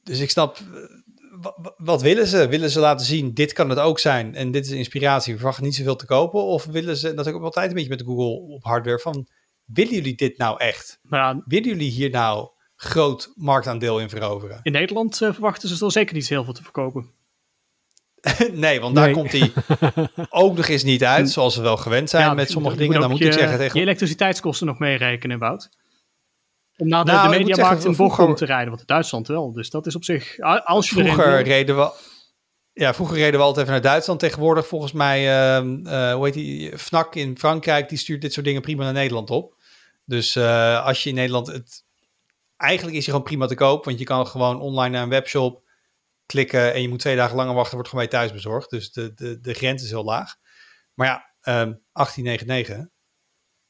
D: Dus ik snap, eh, wat willen ze? Willen ze laten zien, dit kan het ook zijn en dit is inspiratie, we verwachten niet zoveel te kopen? Of willen ze, dat ik ook altijd een beetje met Google op hardware, van willen jullie dit nou echt?
C: Ja,
D: willen jullie hier nou groot marktaandeel in veroveren?
C: In Nederland uh, verwachten ze er zeker niet heel veel te verkopen. (laughs)
D: nee, want daar komt hij (laughs) ook nog eens niet uit, zoals we wel gewend zijn met sommige dingen. Dan moet ik zeggen tegen...
C: Je elektriciteitskosten nog meerekenen, Wout. Om naar de, nou, de mediamarkt in Bochum te rijden, want in Duitsland wel. Dus dat is op zich, als je
D: Vroeger reden we... Ja, vroeger reden we altijd even naar Duitsland. Tegenwoordig volgens mij, uh, hoe heet die, FNAC in Frankrijk, die stuurt dit soort dingen prima naar Nederland op. Dus uh, als je in Nederland het... Eigenlijk is hij gewoon prima te koop, want je kan gewoon online naar een webshop klikken en je moet twee dagen langer wachten, wordt gewoon bij thuis bezorgd. Dus de, de, de grens is heel laag. Maar ja, um, 1899.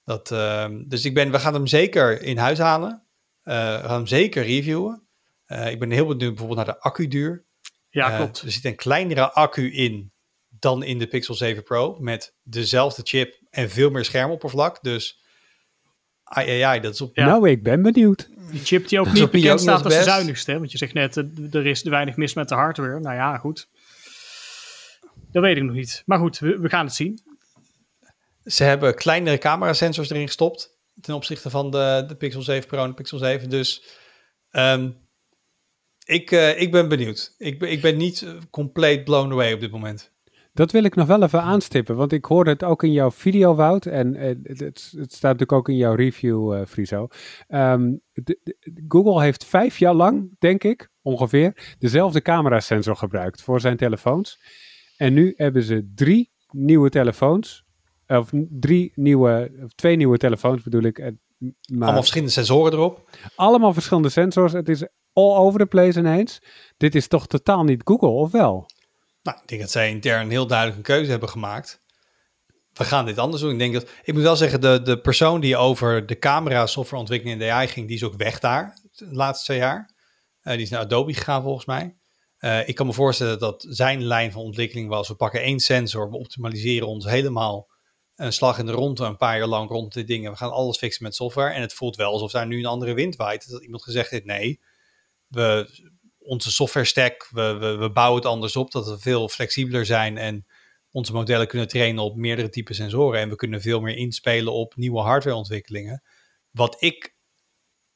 D: Dat, um, dus ik ben, we gaan hem zeker in huis halen. Uh, we gaan hem zeker reviewen. Uh, ik ben heel benieuwd bijvoorbeeld naar de accuduur.
C: Ja, uh, klopt.
D: Er zit een kleinere accu in dan in de Pixel 7 Pro. Met dezelfde chip en veel meer schermoppervlak. Dus ai, ai, ai dat is op...
E: Ja. Nou, ik ben benieuwd.
C: Die chip die ook niet bekend staat als de zuinigste. Want je zegt net, er is weinig mis met de hardware. Nou ja, goed. Dat weet ik nog niet. Maar goed, we, we gaan het zien.
D: Ze hebben kleinere camerasensors erin gestopt. Ten opzichte van de, de Pixel 7 Pro en de Pixel 7. Dus um, ik, uh, ik ben benieuwd. Ik, ik ben niet compleet blown away op dit moment.
E: Dat wil ik nog wel even aanstippen, want ik hoorde het ook in jouw video, Wout. En uh, het, het, staat natuurlijk ook in jouw review, uh, Friso. Um, de, de, Google heeft vijf jaar lang, denk ik, ongeveer, dezelfde camerasensor gebruikt voor zijn telefoons. En nu hebben ze drie nieuwe telefoons, of drie nieuwe, of twee nieuwe telefoons bedoel ik. Maar
D: allemaal verschillende sensoren erop?
E: Allemaal verschillende sensors. Het is all over the place ineens. Dit is toch totaal niet Google, of wel?
D: Nou, ik denk dat zij intern heel duidelijk een keuze hebben gemaakt. We gaan dit anders doen. Ik denk dat, ik moet wel zeggen, de, de persoon die over de camera softwareontwikkeling in de AI ging, die is ook weg daar de laatste twee jaar. Uh, die is naar Adobe gegaan volgens mij. Uh, ik kan me voorstellen dat zijn lijn van ontwikkeling was, we pakken één sensor, we optimaliseren ons helemaal een slag in de ronde een paar jaar lang rond dit dingen. We gaan alles fixen met software. En het voelt wel alsof daar nu een andere wind waait. Dat iemand gezegd heeft, nee, we, onze software stack, we, we, we bouwen het anders op. Dat we veel flexibeler zijn en onze modellen kunnen trainen op meerdere typen sensoren. En we kunnen veel meer inspelen op nieuwe hardwareontwikkelingen. Wat ik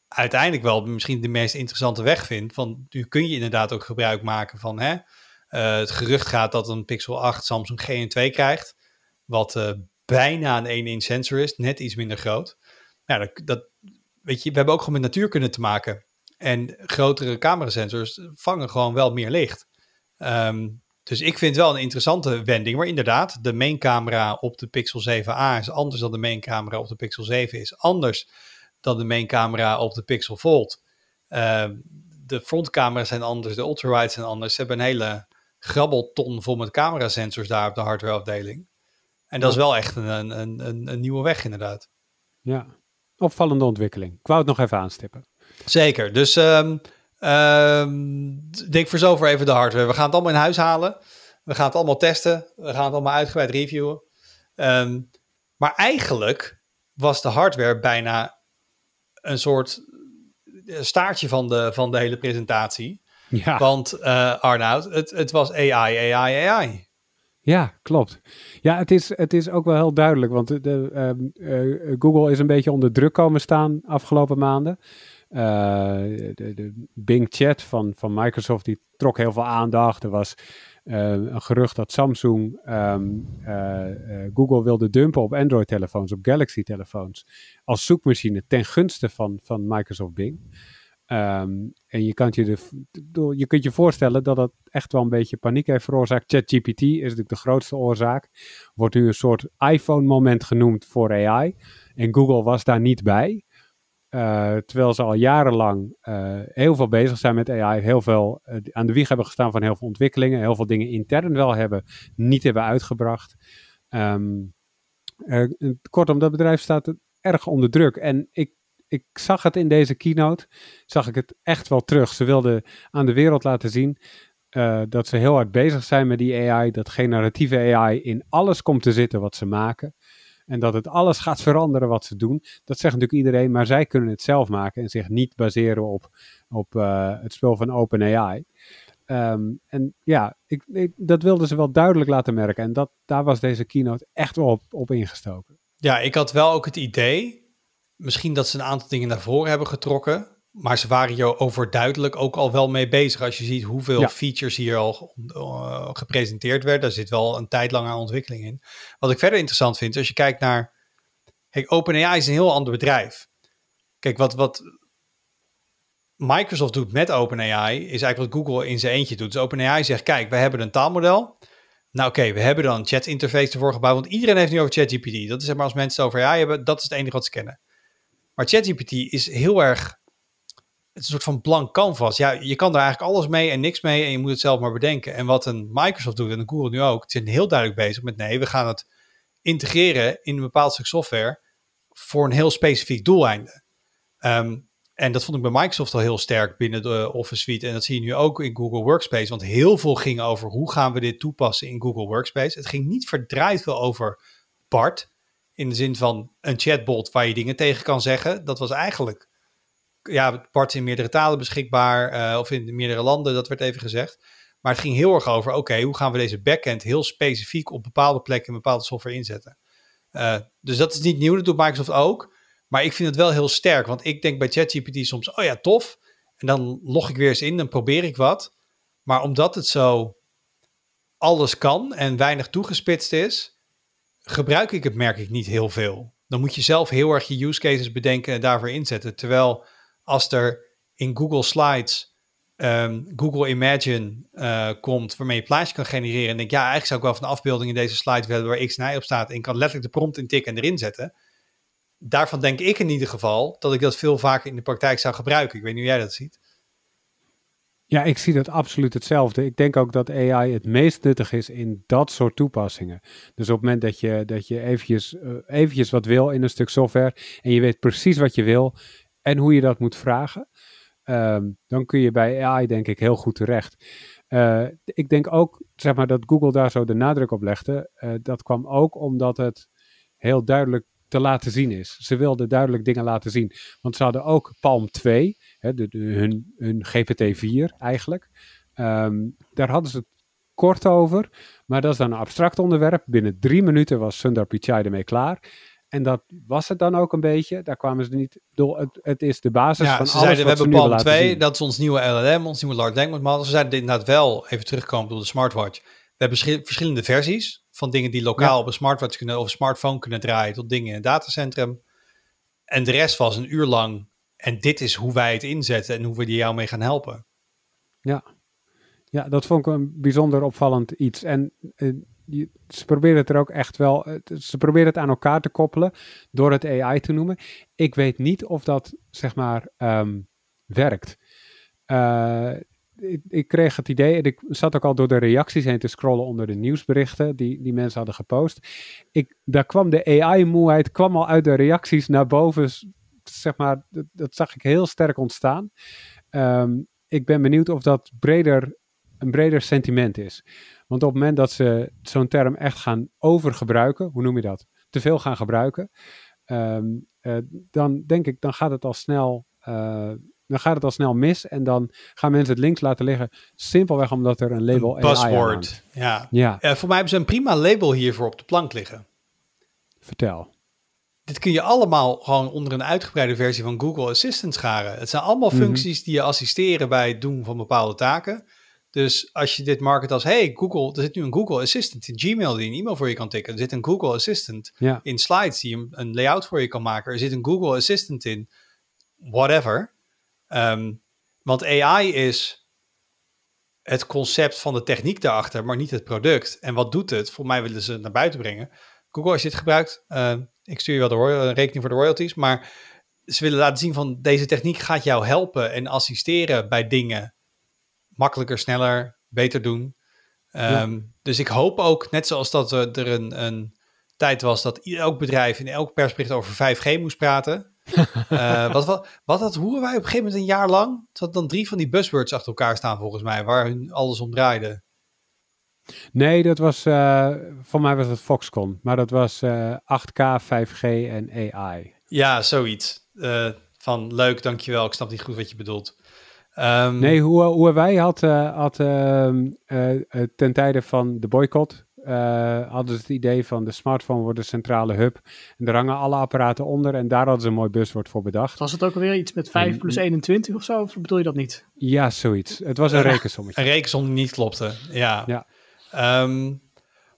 D: uiteindelijk wel misschien de meest interessante weg vind. Want nu kun je inderdaad ook gebruik maken van hè, uh, het gerucht gaat dat een Pixel 8 Samsung GN2 krijgt. Wat uh, bijna een 1-inch sensor is, net iets minder groot. Ja, dat, dat, weet je, we hebben ook gewoon met natuurkunde te maken. En grotere camerasensors vangen gewoon wel meer licht. Um, dus ik vind het wel een interessante wending. Maar inderdaad, de main camera op de Pixel 7a is anders dan de main camera op de Pixel 7 is. Anders dan de main camera op de Pixel Fold. Uh, de frontcamera's zijn anders, de ultrawides zijn anders. Ze hebben een hele grabbelton vol met camerasensors daar op de hardwareafdeling. En dat is wel echt een, een, een, een nieuwe weg inderdaad.
E: Ja, opvallende ontwikkeling. Ik wou het nog even aanstippen.
D: Zeker, dus um, um, denk voor zover even de hardware. We gaan het allemaal in huis halen. We gaan het allemaal testen. We gaan het allemaal uitgebreid reviewen. Um, maar eigenlijk was de hardware bijna een soort staartje van de, van de hele presentatie. Ja. Want uh, Arnoud, het, het was AI, AI, AI.
E: Ja, klopt. Ja, het is, het is ook wel heel duidelijk, want de, uh, Google is een beetje onder druk komen staan afgelopen maanden. Uh, de, de, Bing Chat van, van Microsoft, die trok heel veel aandacht. Er was een gerucht dat Samsung um, Google wilde dumpen op Android-telefoons, op Galaxy-telefoons, als zoekmachine ten gunste van, van Microsoft Bing. Um, en je, kunt je, de, je kunt je voorstellen dat dat echt wel een beetje paniek heeft veroorzaakt. ChatGPT is natuurlijk de grootste oorzaak. Wordt nu een soort iPhone-moment genoemd voor AI. En Google was daar niet bij. Uh, terwijl ze al jarenlang uh, heel veel bezig zijn met AI, heel veel uh, aan de wieg hebben gestaan van heel veel ontwikkelingen, heel veel dingen intern wel hebben, niet hebben uitgebracht. Um, kortom, dat bedrijf staat erg onder druk. En ik ik zag het in deze keynote, zag ik het echt wel terug. Ze wilden aan de wereld laten zien dat ze heel hard bezig zijn met die AI, dat generatieve AI in alles komt te zitten wat ze maken. En dat het alles gaat veranderen wat ze doen. Dat zegt natuurlijk iedereen, maar zij kunnen het zelf maken en zich niet baseren op, op uh, het spul van OpenAI. Um, en ja, ik, ik, dat wilden ze wel duidelijk laten merken. En dat, daar was deze keynote echt wel op, op ingestoken.
D: Ja, ik had wel ook het idee misschien dat ze een aantal dingen naar voren hebben getrokken. Maar ze waren hier overduidelijk ook al wel mee bezig. Als je ziet hoeveel features hier al uh, gepresenteerd werden. Daar zit wel een tijd lang aan ontwikkeling in. Wat ik verder interessant vind, als je kijkt naar... Kijk, OpenAI is een heel ander bedrijf. Kijk, wat, wat Microsoft doet met OpenAI... is eigenlijk wat Google in zijn eentje doet. Dus OpenAI zegt, kijk, we hebben een taalmodel... Nou oké, we hebben dan een chat interface ervoor gebouwd, want iedereen heeft nu over ChatGPT. Dat is zeg maar als mensen het over AI hebben, dat is het enige wat ze kennen. Maar ChatGPT is heel erg. Een soort van blank canvas. Ja, je kan daar eigenlijk alles mee en niks mee en je moet het zelf maar bedenken. En wat een Microsoft doet en Google nu ook, zijn heel duidelijk bezig met nee, we gaan het integreren in een bepaald stuk software voor een heel specifiek doeleinde. Um, en dat vond ik bij Microsoft al heel sterk binnen de Office Suite. En dat zie je nu ook in Google Workspace. Want heel veel ging over hoe gaan we dit toepassen in Google Workspace. Het ging niet verdraaid veel over Bart. In de zin van een chatbot waar je dingen tegen kan zeggen. Dat was eigenlijk, ja, Bart in meerdere talen beschikbaar. Uh, of in meerdere landen, dat werd even gezegd. Maar het ging heel erg over, oké, hoe gaan we deze backend heel specifiek op bepaalde plekken in bepaalde software inzetten. Uh, dus dat is niet nieuw, dat doet Microsoft ook. Maar ik vind het wel heel sterk, want ik denk bij ChatGPT soms, oh ja, tof. En dan log ik weer eens in, dan probeer ik wat. Maar omdat het zo alles kan en weinig toegespitst is, gebruik ik het merk ik niet heel veel. Dan moet je zelf heel erg je use cases bedenken en daarvoor inzetten. Terwijl als er in Google Slides um, Google Imagine uh, komt waarmee je plaatjes kan genereren en denk ja, eigenlijk zou ik wel van een afbeelding in deze slide willen waar X en Y op staat en kan letterlijk de prompt intikken en erin zetten. Daarvan denk ik in ieder geval dat ik dat veel vaker in de praktijk zou gebruiken. Ik weet niet hoe jij dat ziet.
E: Ja, ik zie dat absoluut hetzelfde. Ik denk ook dat AI het meest nuttig is in dat soort toepassingen. Dus op het moment dat je, dat je eventjes, uh, eventjes wat wil in een stuk software en je weet precies wat je wil en hoe je dat moet vragen, um, dan kun je bij AI denk ik heel goed terecht. Uh, ik denk ook, zeg maar, dat Google daar zo de nadruk op legde. Uh, dat kwam ook omdat het heel duidelijk te laten zien is. Ze wilden duidelijk dingen laten zien. Want ze hadden ook Palm 2, hè, de, hun, hun GPT-4 eigenlijk. Ehm, daar hadden ze het kort over, maar dat is dan een abstract onderwerp. Binnen drie minuten was Sundar Pichai ermee klaar. En dat was het dan ook een beetje. Daar kwamen ze niet door. Het, het is de basis
D: Ja,
E: van
D: ze
E: alles
D: zeiden, we
E: wat
D: hebben Palm
E: willen laten
D: 2,
E: zien.
D: dat is ons nieuwe LLM, ons nieuwe large language model. Ze zeiden inderdaad wel, even terugkomen op de smartwatch. We hebben verschil- verschillende versies van dingen die lokaal
E: Ja.
D: op een smartwatch kunnen, of een smartphone kunnen draaien, tot dingen in het datacentrum. En de rest was een uur lang. En dit is hoe wij het inzetten en hoe we er jou mee gaan helpen.
E: Ja. ja, dat vond ik een bijzonder opvallend iets. En eh, die- ze proberen het er ook echt wel. Ze proberen het aan elkaar te koppelen door het AI te noemen. Ik weet niet of dat zeg maar ehm, werkt. Eh, ik, ik kreeg het idee, en ik zat ook al door de reacties heen te scrollen onder de nieuwsberichten die, die mensen hadden gepost. Ik, daar kwam de AI-moeheid kwam al uit de reacties naar boven. Zeg maar, dat, dat zag ik heel sterk ontstaan. Ehm, ik ben benieuwd of dat breder, een breder sentiment is. Want op het moment dat ze zo'n term echt gaan overgebruiken, hoe noem je dat? Te veel gaan gebruiken, ehm, eh, dan denk ik, dan gaat het al snel. eh, dan gaat het al snel mis en dan gaan mensen het links laten liggen. Simpelweg omdat er een label
D: Een buzzword. Ja.
E: Ja,
D: Eh, voor mij hebben ze een prima label hiervoor op de plank liggen.
E: vertel.
D: Dit kun je allemaal gewoon onder een uitgebreide versie van Google Assistant scharen. Het zijn allemaal
E: Mhm.
D: functies die je assisteren bij het doen van bepaalde taken. Dus als je dit market als, hey Google, er zit nu een Google Assistant in Gmail die een e-mail voor je kan tikken. Er zit een Google Assistant
E: Ja,
D: in Slides die een, een layout voor je kan maken. Er zit een Google Assistant in, whatever. Ehm, want AI is het concept van de techniek daarachter, maar niet het product. En wat doet het? Voor mij willen ze het naar buiten brengen. Google, als je dit gebruikt, eh, ik stuur je wel de een rekening voor de royalties, maar ze willen laten zien van deze techniek gaat jou helpen en assisteren bij dingen makkelijker, sneller, beter doen. Ehm, Dus ik hoop ook, net zoals dat eh, er een, een tijd was dat elk bedrijf in elk persbericht over 5G moest praten. (laughs) Eh, wat, wat, wat dat hoeren wij op een gegeven moment een jaar lang? Hadden dan drie van die buzzwords achter elkaar staan volgens mij, waar hun alles om draaide.
E: nee, dat was, eh voor mij was het Foxconn, maar dat was eh 8K, 5G en AI.
D: Ja, zoiets. Van leuk, dankjewel. Ik snap niet goed wat je bedoelt. Ehm,
E: Nee, hoe, Huawei had, eh, had ehm, eh, eh, ten tijde van de boycott, eh, hadden ze het idee van de smartphone wordt de centrale hub. En daar hangen alle apparaten onder en daar hadden ze een mooi buzzword voor bedacht.
C: Was het ook alweer iets met 5 plus 21 of zo? Of bedoel je dat niet?
E: Ja, zoiets. Het was een rekensommetje.
D: Een rekensom die niet klopte. Ja.
E: Ja.
D: Ehm,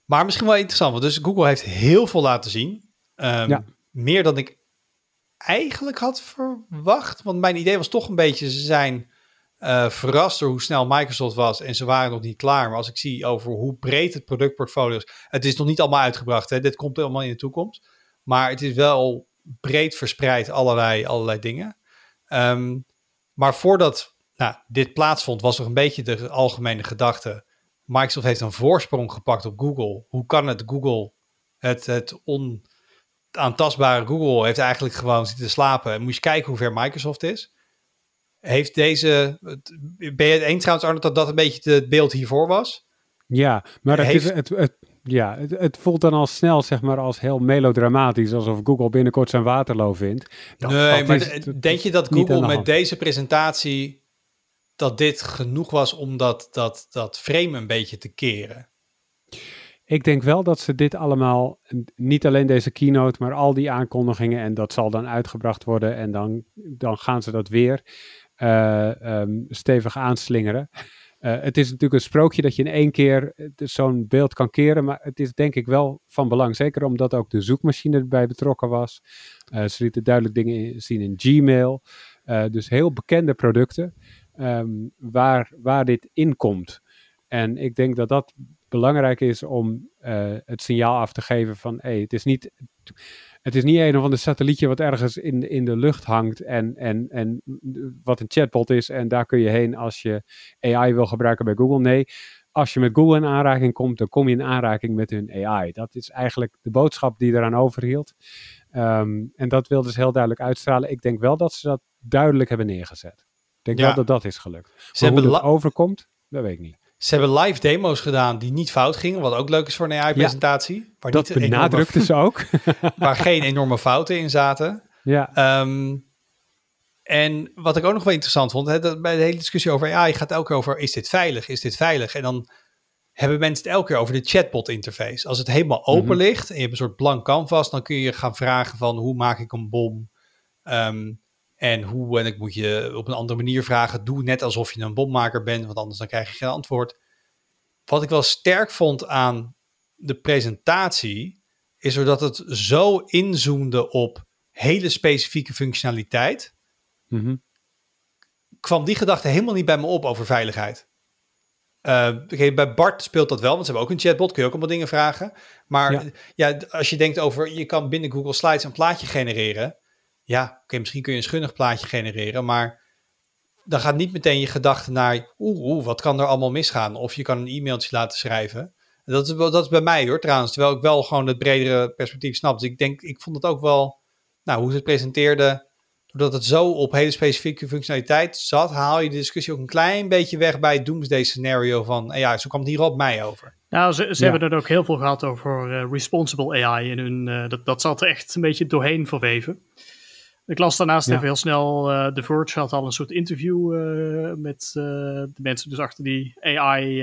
D: maar misschien wel interessant, want dus Google heeft heel veel laten zien. Ehm,
E: Ja.
D: Meer dan ik eigenlijk had verwacht. Want mijn idee was toch een beetje, ze zijn eh, verrast door hoe snel Microsoft was. En ze waren nog niet klaar. Maar als ik zie over hoe breed het productportfolio is. Het is nog niet allemaal uitgebracht. Hè? Dit komt allemaal in de toekomst. Maar het is wel breed verspreid allerlei, allerlei dingen. Ehm, maar voordat nou, dit plaatsvond, was er een beetje de algemene gedachte. Microsoft heeft een voorsprong gepakt op Google. Hoe kan het Google, het, het onaantastbare Google, heeft eigenlijk gewoon zitten slapen. En moet je kijken hoe ver Microsoft is. Heeft deze, ben je het eens trouwens Arnold dat dat een beetje het beeld hiervoor was?
E: Ja, maar het,
D: Heeft-
E: is, het, het, ja, het, het voelt dan al snel zeg maar als heel melodramatisch, alsof Google binnenkort zijn Waterloo vindt. Dat-
D: nee,
E: dat
D: maar
E: is-
D: denk je dat Google
E: de
D: met deze presentatie, dat dit genoeg was om dat, dat, dat frame een beetje te keren?
E: Ik denk wel dat ze dit allemaal, niet alleen deze keynote, maar al die aankondigingen, en dat zal dan uitgebracht worden en dan, dan gaan ze dat weer ehm, stevig aanslingeren. Eh, het is natuurlijk een sprookje dat je in één keer zo'n beeld kan keren, maar het is denk ik wel van belang. Zeker omdat ook de zoekmachine erbij betrokken was. Eh, ze lieten duidelijk dingen in- zien in Gmail. Dus heel bekende producten ehm, waar, waar dit in komt. En ik denk dat dat belangrijk is om het signaal af te geven van hey, het is niet. Het is niet een of ander satellietje wat ergens in, in de lucht hangt en, en, en wat een chatbot is en daar kun je heen als je AI wil gebruiken bij Google. Nee, als je met Google in aanraking komt, dan kom je in aanraking met hun AI. Dat is eigenlijk de boodschap die eraan overhield. Ehm, en dat wilden ze heel duidelijk uitstralen. Ik denk wel dat ze dat duidelijk hebben neergezet. Ik denk
D: Ja.
E: wel dat dat is gelukt.
D: Ze
E: Maar hoe dat overkomt, dat weet ik niet.
D: Ze hebben live demo's gedaan die niet fout gingen, wat ook leuk is voor een AI-presentatie.
E: Ja, dat benadrukte ze ook. (laughs)
D: waar geen enorme fouten in zaten.
E: Ja.
D: Um, en wat ik ook nog wel interessant vond, hè, dat bij de hele discussie over AI gaat elke keer over, is dit veilig, is dit veilig? En dan hebben mensen het elke keer over de chatbot interface. Als het helemaal open mhm. ligt en je hebt een soort blank canvas, dan kun je gaan vragen van hoe maak ik een bom? Um, en hoe, en ik moet je op een andere manier vragen, doe net alsof je een bommaker bent, want anders dan krijg je geen antwoord. Wat ik wel sterk vond aan de presentatie, is doordat het zo inzoomde op hele specifieke functionaliteit, mhm. kwam die gedachte helemaal niet bij me op over veiligheid. Uh, bij Bart speelt dat wel, want ze hebben ook een chatbot, kun je ook allemaal dingen vragen. Maar ja. als je denkt over, je kan binnen Google Slides een plaatje genereren. Ja, oké, misschien kun je een schunnig plaatje genereren, maar dan gaat niet meteen je gedachte naar, oeh, oeh, wat kan er allemaal misgaan? Of je kan een e-mailtje laten schrijven. Dat is, dat is bij mij hoor, trouwens, terwijl ik wel gewoon het bredere perspectief snap. Dus ik denk, ik vond het ook wel, nou, hoe ze het presenteerde, doordat het zo op hele specifieke functionaliteit zat, haal je de discussie ook een klein beetje weg bij het doomsday scenario van, ja, zo kwam het hier op mij over.
C: Nou, ze, ze hebben er ook heel veel gehad over uh, responsible AI in hun, uh, dat, dat zat er echt een beetje doorheen verweven. Ik las daarnaast even heel snel, uh, The Verge had al een soort interview met de mensen dus achter die AI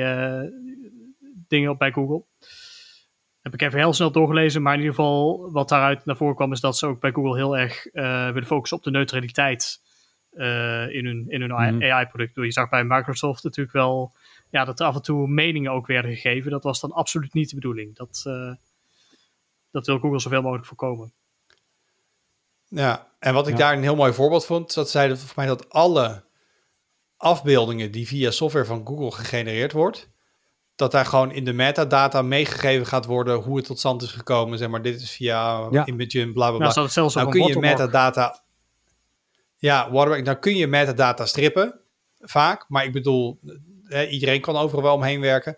C: dingen op bij Google. Heb ik even heel snel doorgelezen, maar in ieder geval wat daaruit naar voren kwam is dat ze ook bij Google heel erg uh, willen focussen op de neutraliteit uh, in hun, in hun mhm. AI-product. Je zag bij Microsoft natuurlijk wel ja, dat er af en toe meningen ook werden gegeven. Dat was dan absoluut niet de bedoeling. Dat, uh, dat wil Google zoveel mogelijk voorkomen.
D: Ja, en wat ik daar een heel mooi voorbeeld vond, dat zeiden volgens mij dat alle afbeeldingen die via software van Google gegenereerd wordt, dat daar gewoon in de metadata meegegeven gaat worden hoe het tot stand is gekomen. Zeg maar, dit is via ja. Imagen, bla bla bla.
C: Nou, zelfs
D: nou kun je metadata. Ja, watermark. Dan kun je metadata strippen, vaak. Maar ik bedoel, iedereen kan overal wel omheen werken.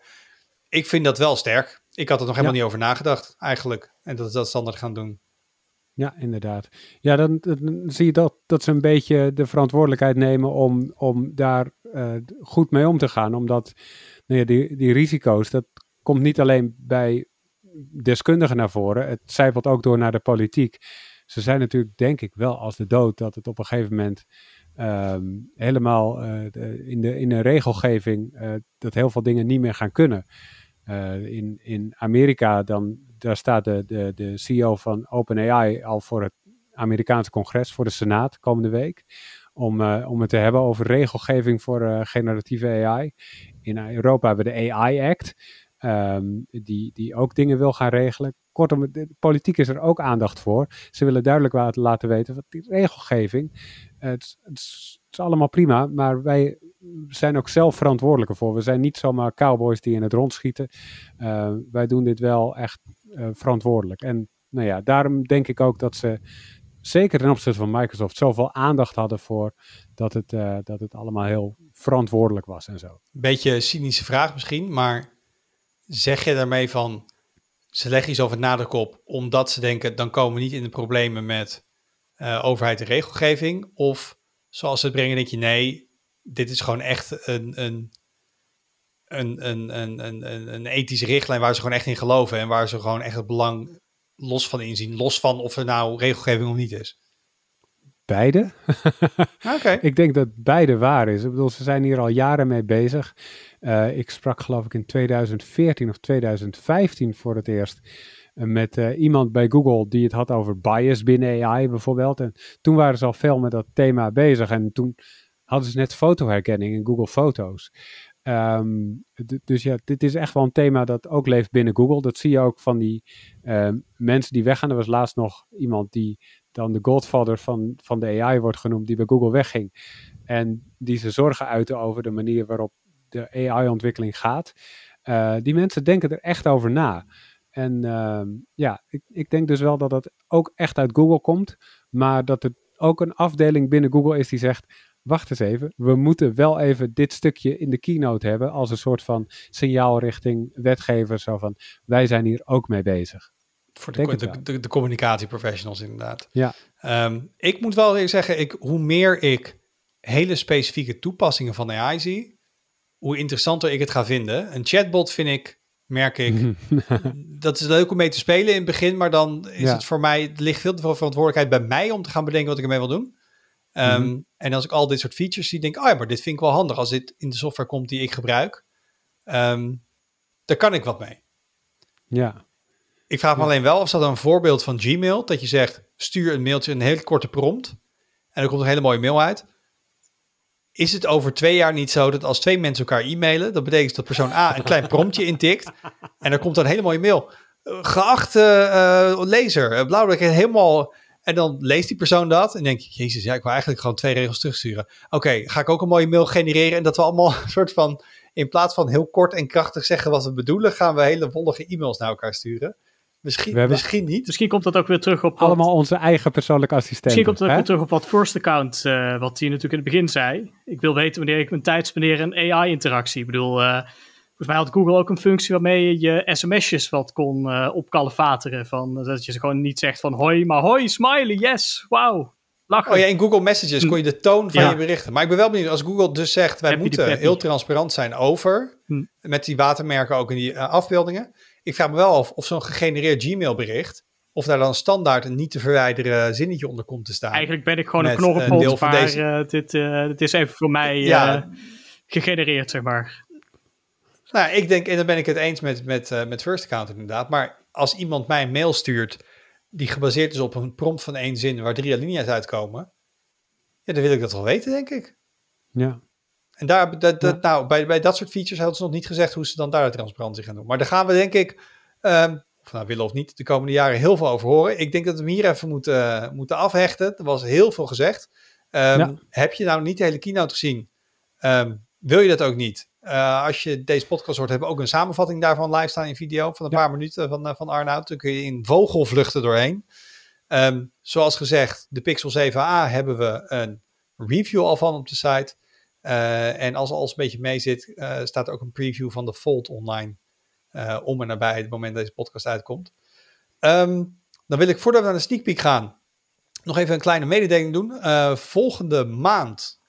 D: Ik vind dat wel sterk. Ik had er nog helemaal niet over nagedacht, eigenlijk. En dat is dat standaard gaan doen.
E: Ja, inderdaad. Ja, dan, zie je dat, dat ze een beetje de verantwoordelijkheid nemen om, om daar uh, goed mee om te gaan. Omdat nou ja, die, die risico's, dat komt niet alleen bij deskundigen naar voren. Het zijpelt ook door naar de politiek. Ze zijn natuurlijk, denk ik, wel als de dood dat het op een gegeven moment ehm, helemaal uh, in, de, in een regelgeving uh, dat heel veel dingen niet meer gaan kunnen. In, in Amerika, dan, daar staat de, de, de CEO van OpenAI al voor het Amerikaanse congres, voor de Senaat komende week. Om, om het te hebben over regelgeving voor generatieve AI in Europa hebben we de AI Act, ehm, die, die ook dingen wil gaan regelen. Kortom, de politiek is er ook aandacht voor. Ze willen duidelijk laten weten, dat die regelgeving, het, het, is, allemaal prima, maar wij zijn ook zelf verantwoordelijk ervoor. We zijn niet zomaar cowboys die in het rond schieten. Uh, wij doen dit wel echt uh, verantwoordelijk. En nou ja, daarom denk ik ook dat ze zeker ten opzichte van Microsoft zoveel aandacht hadden voor dat het, uh, dat het allemaal heel verantwoordelijk was en zo.
D: Beetje cynische vraag misschien, maar zeg je daarmee van ze leggen iets over het nadruk op omdat ze denken dan komen we niet in de problemen met overheid en regelgeving? Of zoals ze het brengen denk je nee, dit is gewoon echt een, een, een, een, een, een, een ethische richtlijn waar ze gewoon echt in geloven en waar ze gewoon echt het belang los van inzien, los van of er nou regelgeving of niet is.
E: Beide. (laughs)
D: Oké.
E: ik denk dat beide waar is. Ik bedoel, ze zijn hier al jaren mee bezig. Uh, ik sprak geloof ik in 2014 of 2015 voor het eerst met uh, iemand bij Google die het had over bias binnen AI bijvoorbeeld. En toen waren ze al veel met dat thema bezig. En toen hadden ze net fotoherkenning in Google Foto's. Um, dus ja, dit is echt wel een thema dat ook leeft binnen Google. Dat zie je ook van die uh, mensen die weggaan. Er was laatst nog iemand die dan de godfather van, van de AI wordt genoemd, die bij Google wegging. En die ze zorgen uiten over de manier waarop de AI-ontwikkeling gaat. Uh, die mensen denken er echt over na. En uh, ja, ik, ik denk dus wel dat het ook echt uit Google komt, maar dat het ook een afdeling binnen Google is die zegt: wacht eens even, we moeten wel even dit stukje in de keynote hebben als een soort van signaal richting wetgevers, zo van wij zijn hier ook mee bezig.
D: Voor de, de, de, de, communicatieprofessionals inderdaad.
E: Ja.
D: Um, ik moet wel zeggen, ik, hoe meer ik hele specifieke toepassingen van AI zie, hoe interessanter ik het ga vinden. Een chatbot vind ik, merk ik, (laughs) dat is leuk om mee te spelen in het begin, maar dan is
E: Ja.
D: het voor mij, er ligt veel te veel verantwoordelijkheid bij mij om te gaan bedenken wat ik ermee wil doen. Ehm,
E: Mhm.
D: En als ik al dit soort features zie, denk ik, oh ja, maar dit vind ik wel handig als dit in de software komt die ik gebruik. Ehm, daar kan ik wat mee.
E: Ja.
D: Ik vraag me
E: Ja.
D: alleen wel of dat een voorbeeld van Gmail, dat je zegt, stuur een mailtje, een hele korte prompt, en er komt een hele mooie mail uit. Is het over twee jaar niet zo dat als twee mensen elkaar e-mailen, dat betekent dat persoon A een klein promptje intikt, en er komt dan een hele mooie mail. Eh, Geachte eh, lezer, uh, blauw, helemaal... En dan leest die persoon dat en denk je, jezus, ja, ik wil eigenlijk gewoon twee regels terugsturen. Oké, ga ik ook een mooie mail genereren en dat we allemaal (laughs) een soort van, in plaats van heel kort en krachtig zeggen wat we bedoelen, gaan we hele wollige e-mails naar elkaar sturen. Misschien,
E: We hebben-
D: misschien niet.
C: Misschien komt dat ook weer terug op wat,
E: Allemaal onze eigen persoonlijke assistenten.
C: misschien komt het ook weer terug op wat first account, eh, wat hij natuurlijk in het begin zei. Ik wil weten wanneer ik mijn tijd spendeer in AI-interactie. Ik bedoel, eh, volgens mij had Google ook een functie waarmee je je sms'jes wat kon eh opkalefateren. Van, dat je ze gewoon niet zegt van hoi, maar hoi, smiley, yes, wauw. Lachen.
D: Oh ja, in Google Messages kon je de toon van
C: Ja.
D: je berichten. Maar ik ben wel benieuwd, als Google dus zegt, wij
C: Happy
D: moeten heel transparant zijn over,
C: Hm.
D: met die watermerken ook in die afbeeldingen. Ik vraag me wel af of zo'n gegenereerd Gmail bericht, of daar dan standaard een niet te verwijderen zinnetje onder komt te staan.
C: Eigenlijk ben ik gewoon een knorrenpot,
D: deel van
C: maar
D: deze-
C: eh, dit, eh, dit is even voor mij
D: Ja.
C: eh, gegenereerd, zeg maar.
D: Nou, ik denk, en dan ben ik het eens met, met, eh, met First Account inderdaad. Maar als iemand mij een mail stuurt die gebaseerd is op een prompt van één zin waar drie alinea's uitkomen, ja, dan wil ik dat wel weten, denk ik.
E: Ja.
D: En daar, dat, dat,
E: Ja.
D: nou, bij, bij dat soort features hadden ze nog niet gezegd hoe ze dan daar de transparantie gaan doen. Maar daar gaan we denk ik, ehm, of nou willen of niet, de komende jaren heel veel over horen. Ik denk dat we hem hier even moeten, moeten afhechten. Er was heel veel gezegd. Ehm,
E: Ja.
D: Heb je nou niet de hele keynote gezien? Ehm, wil je dat ook niet? Eh, als je deze podcast hoort, hebben we ook een samenvatting daarvan live staan in video van een
E: Ja.
D: paar minuten van, eh, van Arnoud. Dan kun je in vogelvluchten doorheen. Zoals gezegd, de Pixel 7a hebben we een review al van op de site. Eh, en als alles een beetje mee zit, eh, staat er ook een preview van de Fold online. eh, om en nabij het moment dat deze podcast uitkomt. Ehm, dan wil ik voordat we naar de sneak peek gaan, nog even een kleine mededeling doen. Volgende maand.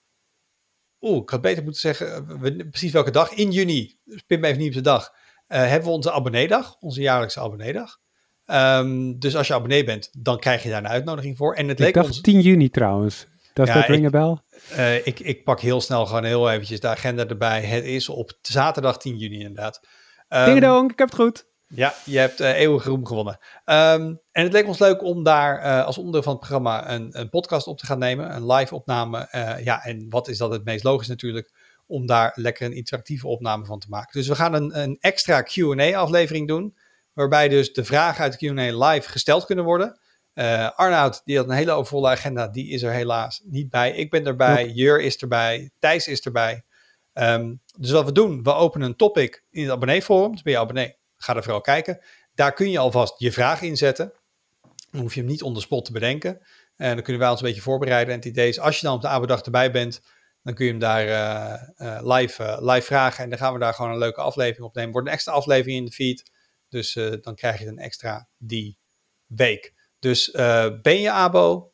D: Oeh, ik had beter moeten zeggen, we- precies welke dag. In juni, me even niet op de dag, hebben we onze abonneedag, onze jaarlijkse abonneedag. Ehm, dus als je abonnee bent, dan krijg je daar een uitnodiging voor. En het
E: Ik
D: leek
E: dacht
D: ons...
E: 10 juni trouwens. Does
D: Ja,
E: that ring
D: ik-
E: a bell?
D: Eh, ik, ik pak heel snel gewoon heel eventjes de agenda erbij. Het is op zaterdag 10 juni inderdaad. Ehm,
E: Ding-dong, ik heb het goed.
D: ja, je hebt eh eeuwige roem gewonnen. Ehm, en het leek ons leuk om daar eh, als onderdeel van het programma een, een podcast op te gaan nemen. Een live opname. Ja, en wat is dat het meest logisch natuurlijk? Om daar lekker een interactieve opname van te maken. Dus we gaan een, een extra Q&A aflevering doen. Waarbij dus de vragen uit de Q&A live gesteld kunnen worden. Eh Arnoud, die had een hele overvolle agenda. Die is er helaas niet bij. Ik ben erbij. Jur is erbij. Thijs is erbij. Ehm, dus wat we doen, we openen een topic in het abonneeforum. Dus ben je abonnee, ga er vooral kijken. Daar kun je alvast je vraag inzetten. Dan hoef je hem niet on the spot te bedenken. En dan kunnen wij ons een beetje voorbereiden. En het idee is, als je dan op de avonddag erbij bent, dan kun je hem daar eh, eh, live, live vragen. En dan gaan we daar gewoon een leuke aflevering opnemen. Wordt een extra aflevering in de feed. Dus dan krijg je een extra die week. Dus eh, ben je abo,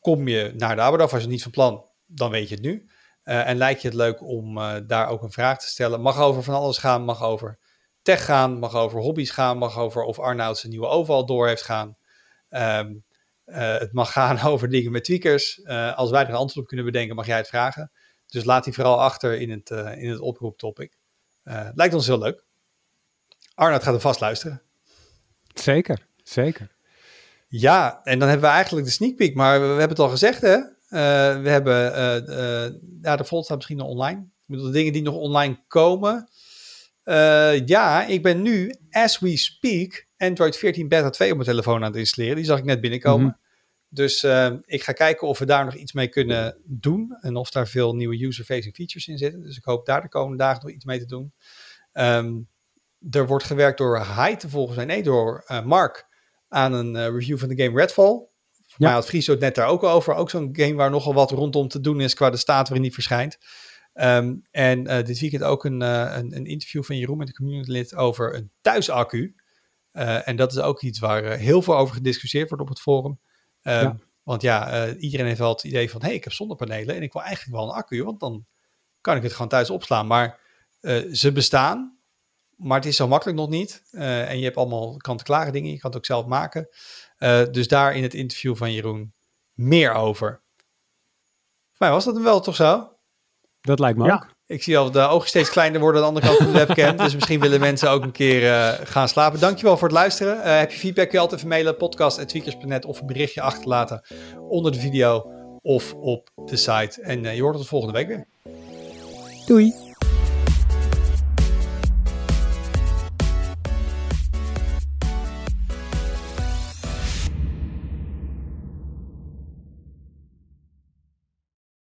D: kom je naar de abo. Als je het niet van plan, dan weet je het nu. Eh, en lijkt je het leuk om eh, daar ook een vraag te stellen. Mag over van alles gaan, mag over tech gaan, mag over hobby's gaan, mag over of Arnoud zijn nieuwe overal door heeft gaan. Ehm, eh, het mag gaan (laughs) over dingen met tweakers. Als wij er een antwoord op kunnen bedenken, mag jij het vragen. Dus laat die vooral achter in het, in het oproeptopic. Lijkt ons heel leuk. Arnoud gaat er vast luisteren.
E: Zeker, zeker.
D: Ja, en dan hebben we eigenlijk de sneak peek. Maar we, we hebben het al gezegd, hè? Eh, we hebben, eh, ja, de Volt staat misschien nog online. Ik bedoel, de dingen die nog online komen. Ja, ik ben nu, as we speak, Android 14 Beta 2 op mijn telefoon aan het installeren. Die zag ik net binnenkomen.
E: Mhm.
D: Dus ik ga kijken of we daar nog iets mee kunnen doen. En of daar veel nieuwe user-facing features in zitten. Dus ik hoop daar de komende dagen nog iets mee te doen. Ehm, er wordt gewerkt door Hyde, volgens mij, nee, door Mark, aan een eh, review van de game Redfall.
E: Ja.
D: Maar had Friso het net daar ook over. Ook zo'n game waar nogal wat rondom te doen is qua de staat waarin die verschijnt. Ehm, en eh, dit weekend ook een, eh, een, een interview van Jeroen met de community lid over een thuisaccu. En dat is ook iets waar heel veel over gediscussieerd wordt op het forum. Ehm,
E: Ja.
D: Want ja, iedereen heeft wel het idee van, hé, hey, ik heb zonnepanelen en ik wil eigenlijk wel een accu, want dan kan ik het gewoon thuis opslaan. Maar ze bestaan, maar het is zo makkelijk nog niet. en je hebt allemaal kant-klare dingen, je kan het ook zelf maken. dus daar in het interview van Jeroen meer over. Maar was dat hem wel toch zo?
E: Dat lijkt me ook.
D: Ik zie al de ogen steeds kleiner worden aan de andere kant van de webcam. dus misschien willen mensen ook een keer uh, gaan slapen. Dankjewel voor het luisteren. Uh, heb je feedback, kun je altijd even mailen. Podcast.tweakers.net of een berichtje achterlaten onder de video of op de site. En uh, je hoort het volgende week weer.
E: Doei.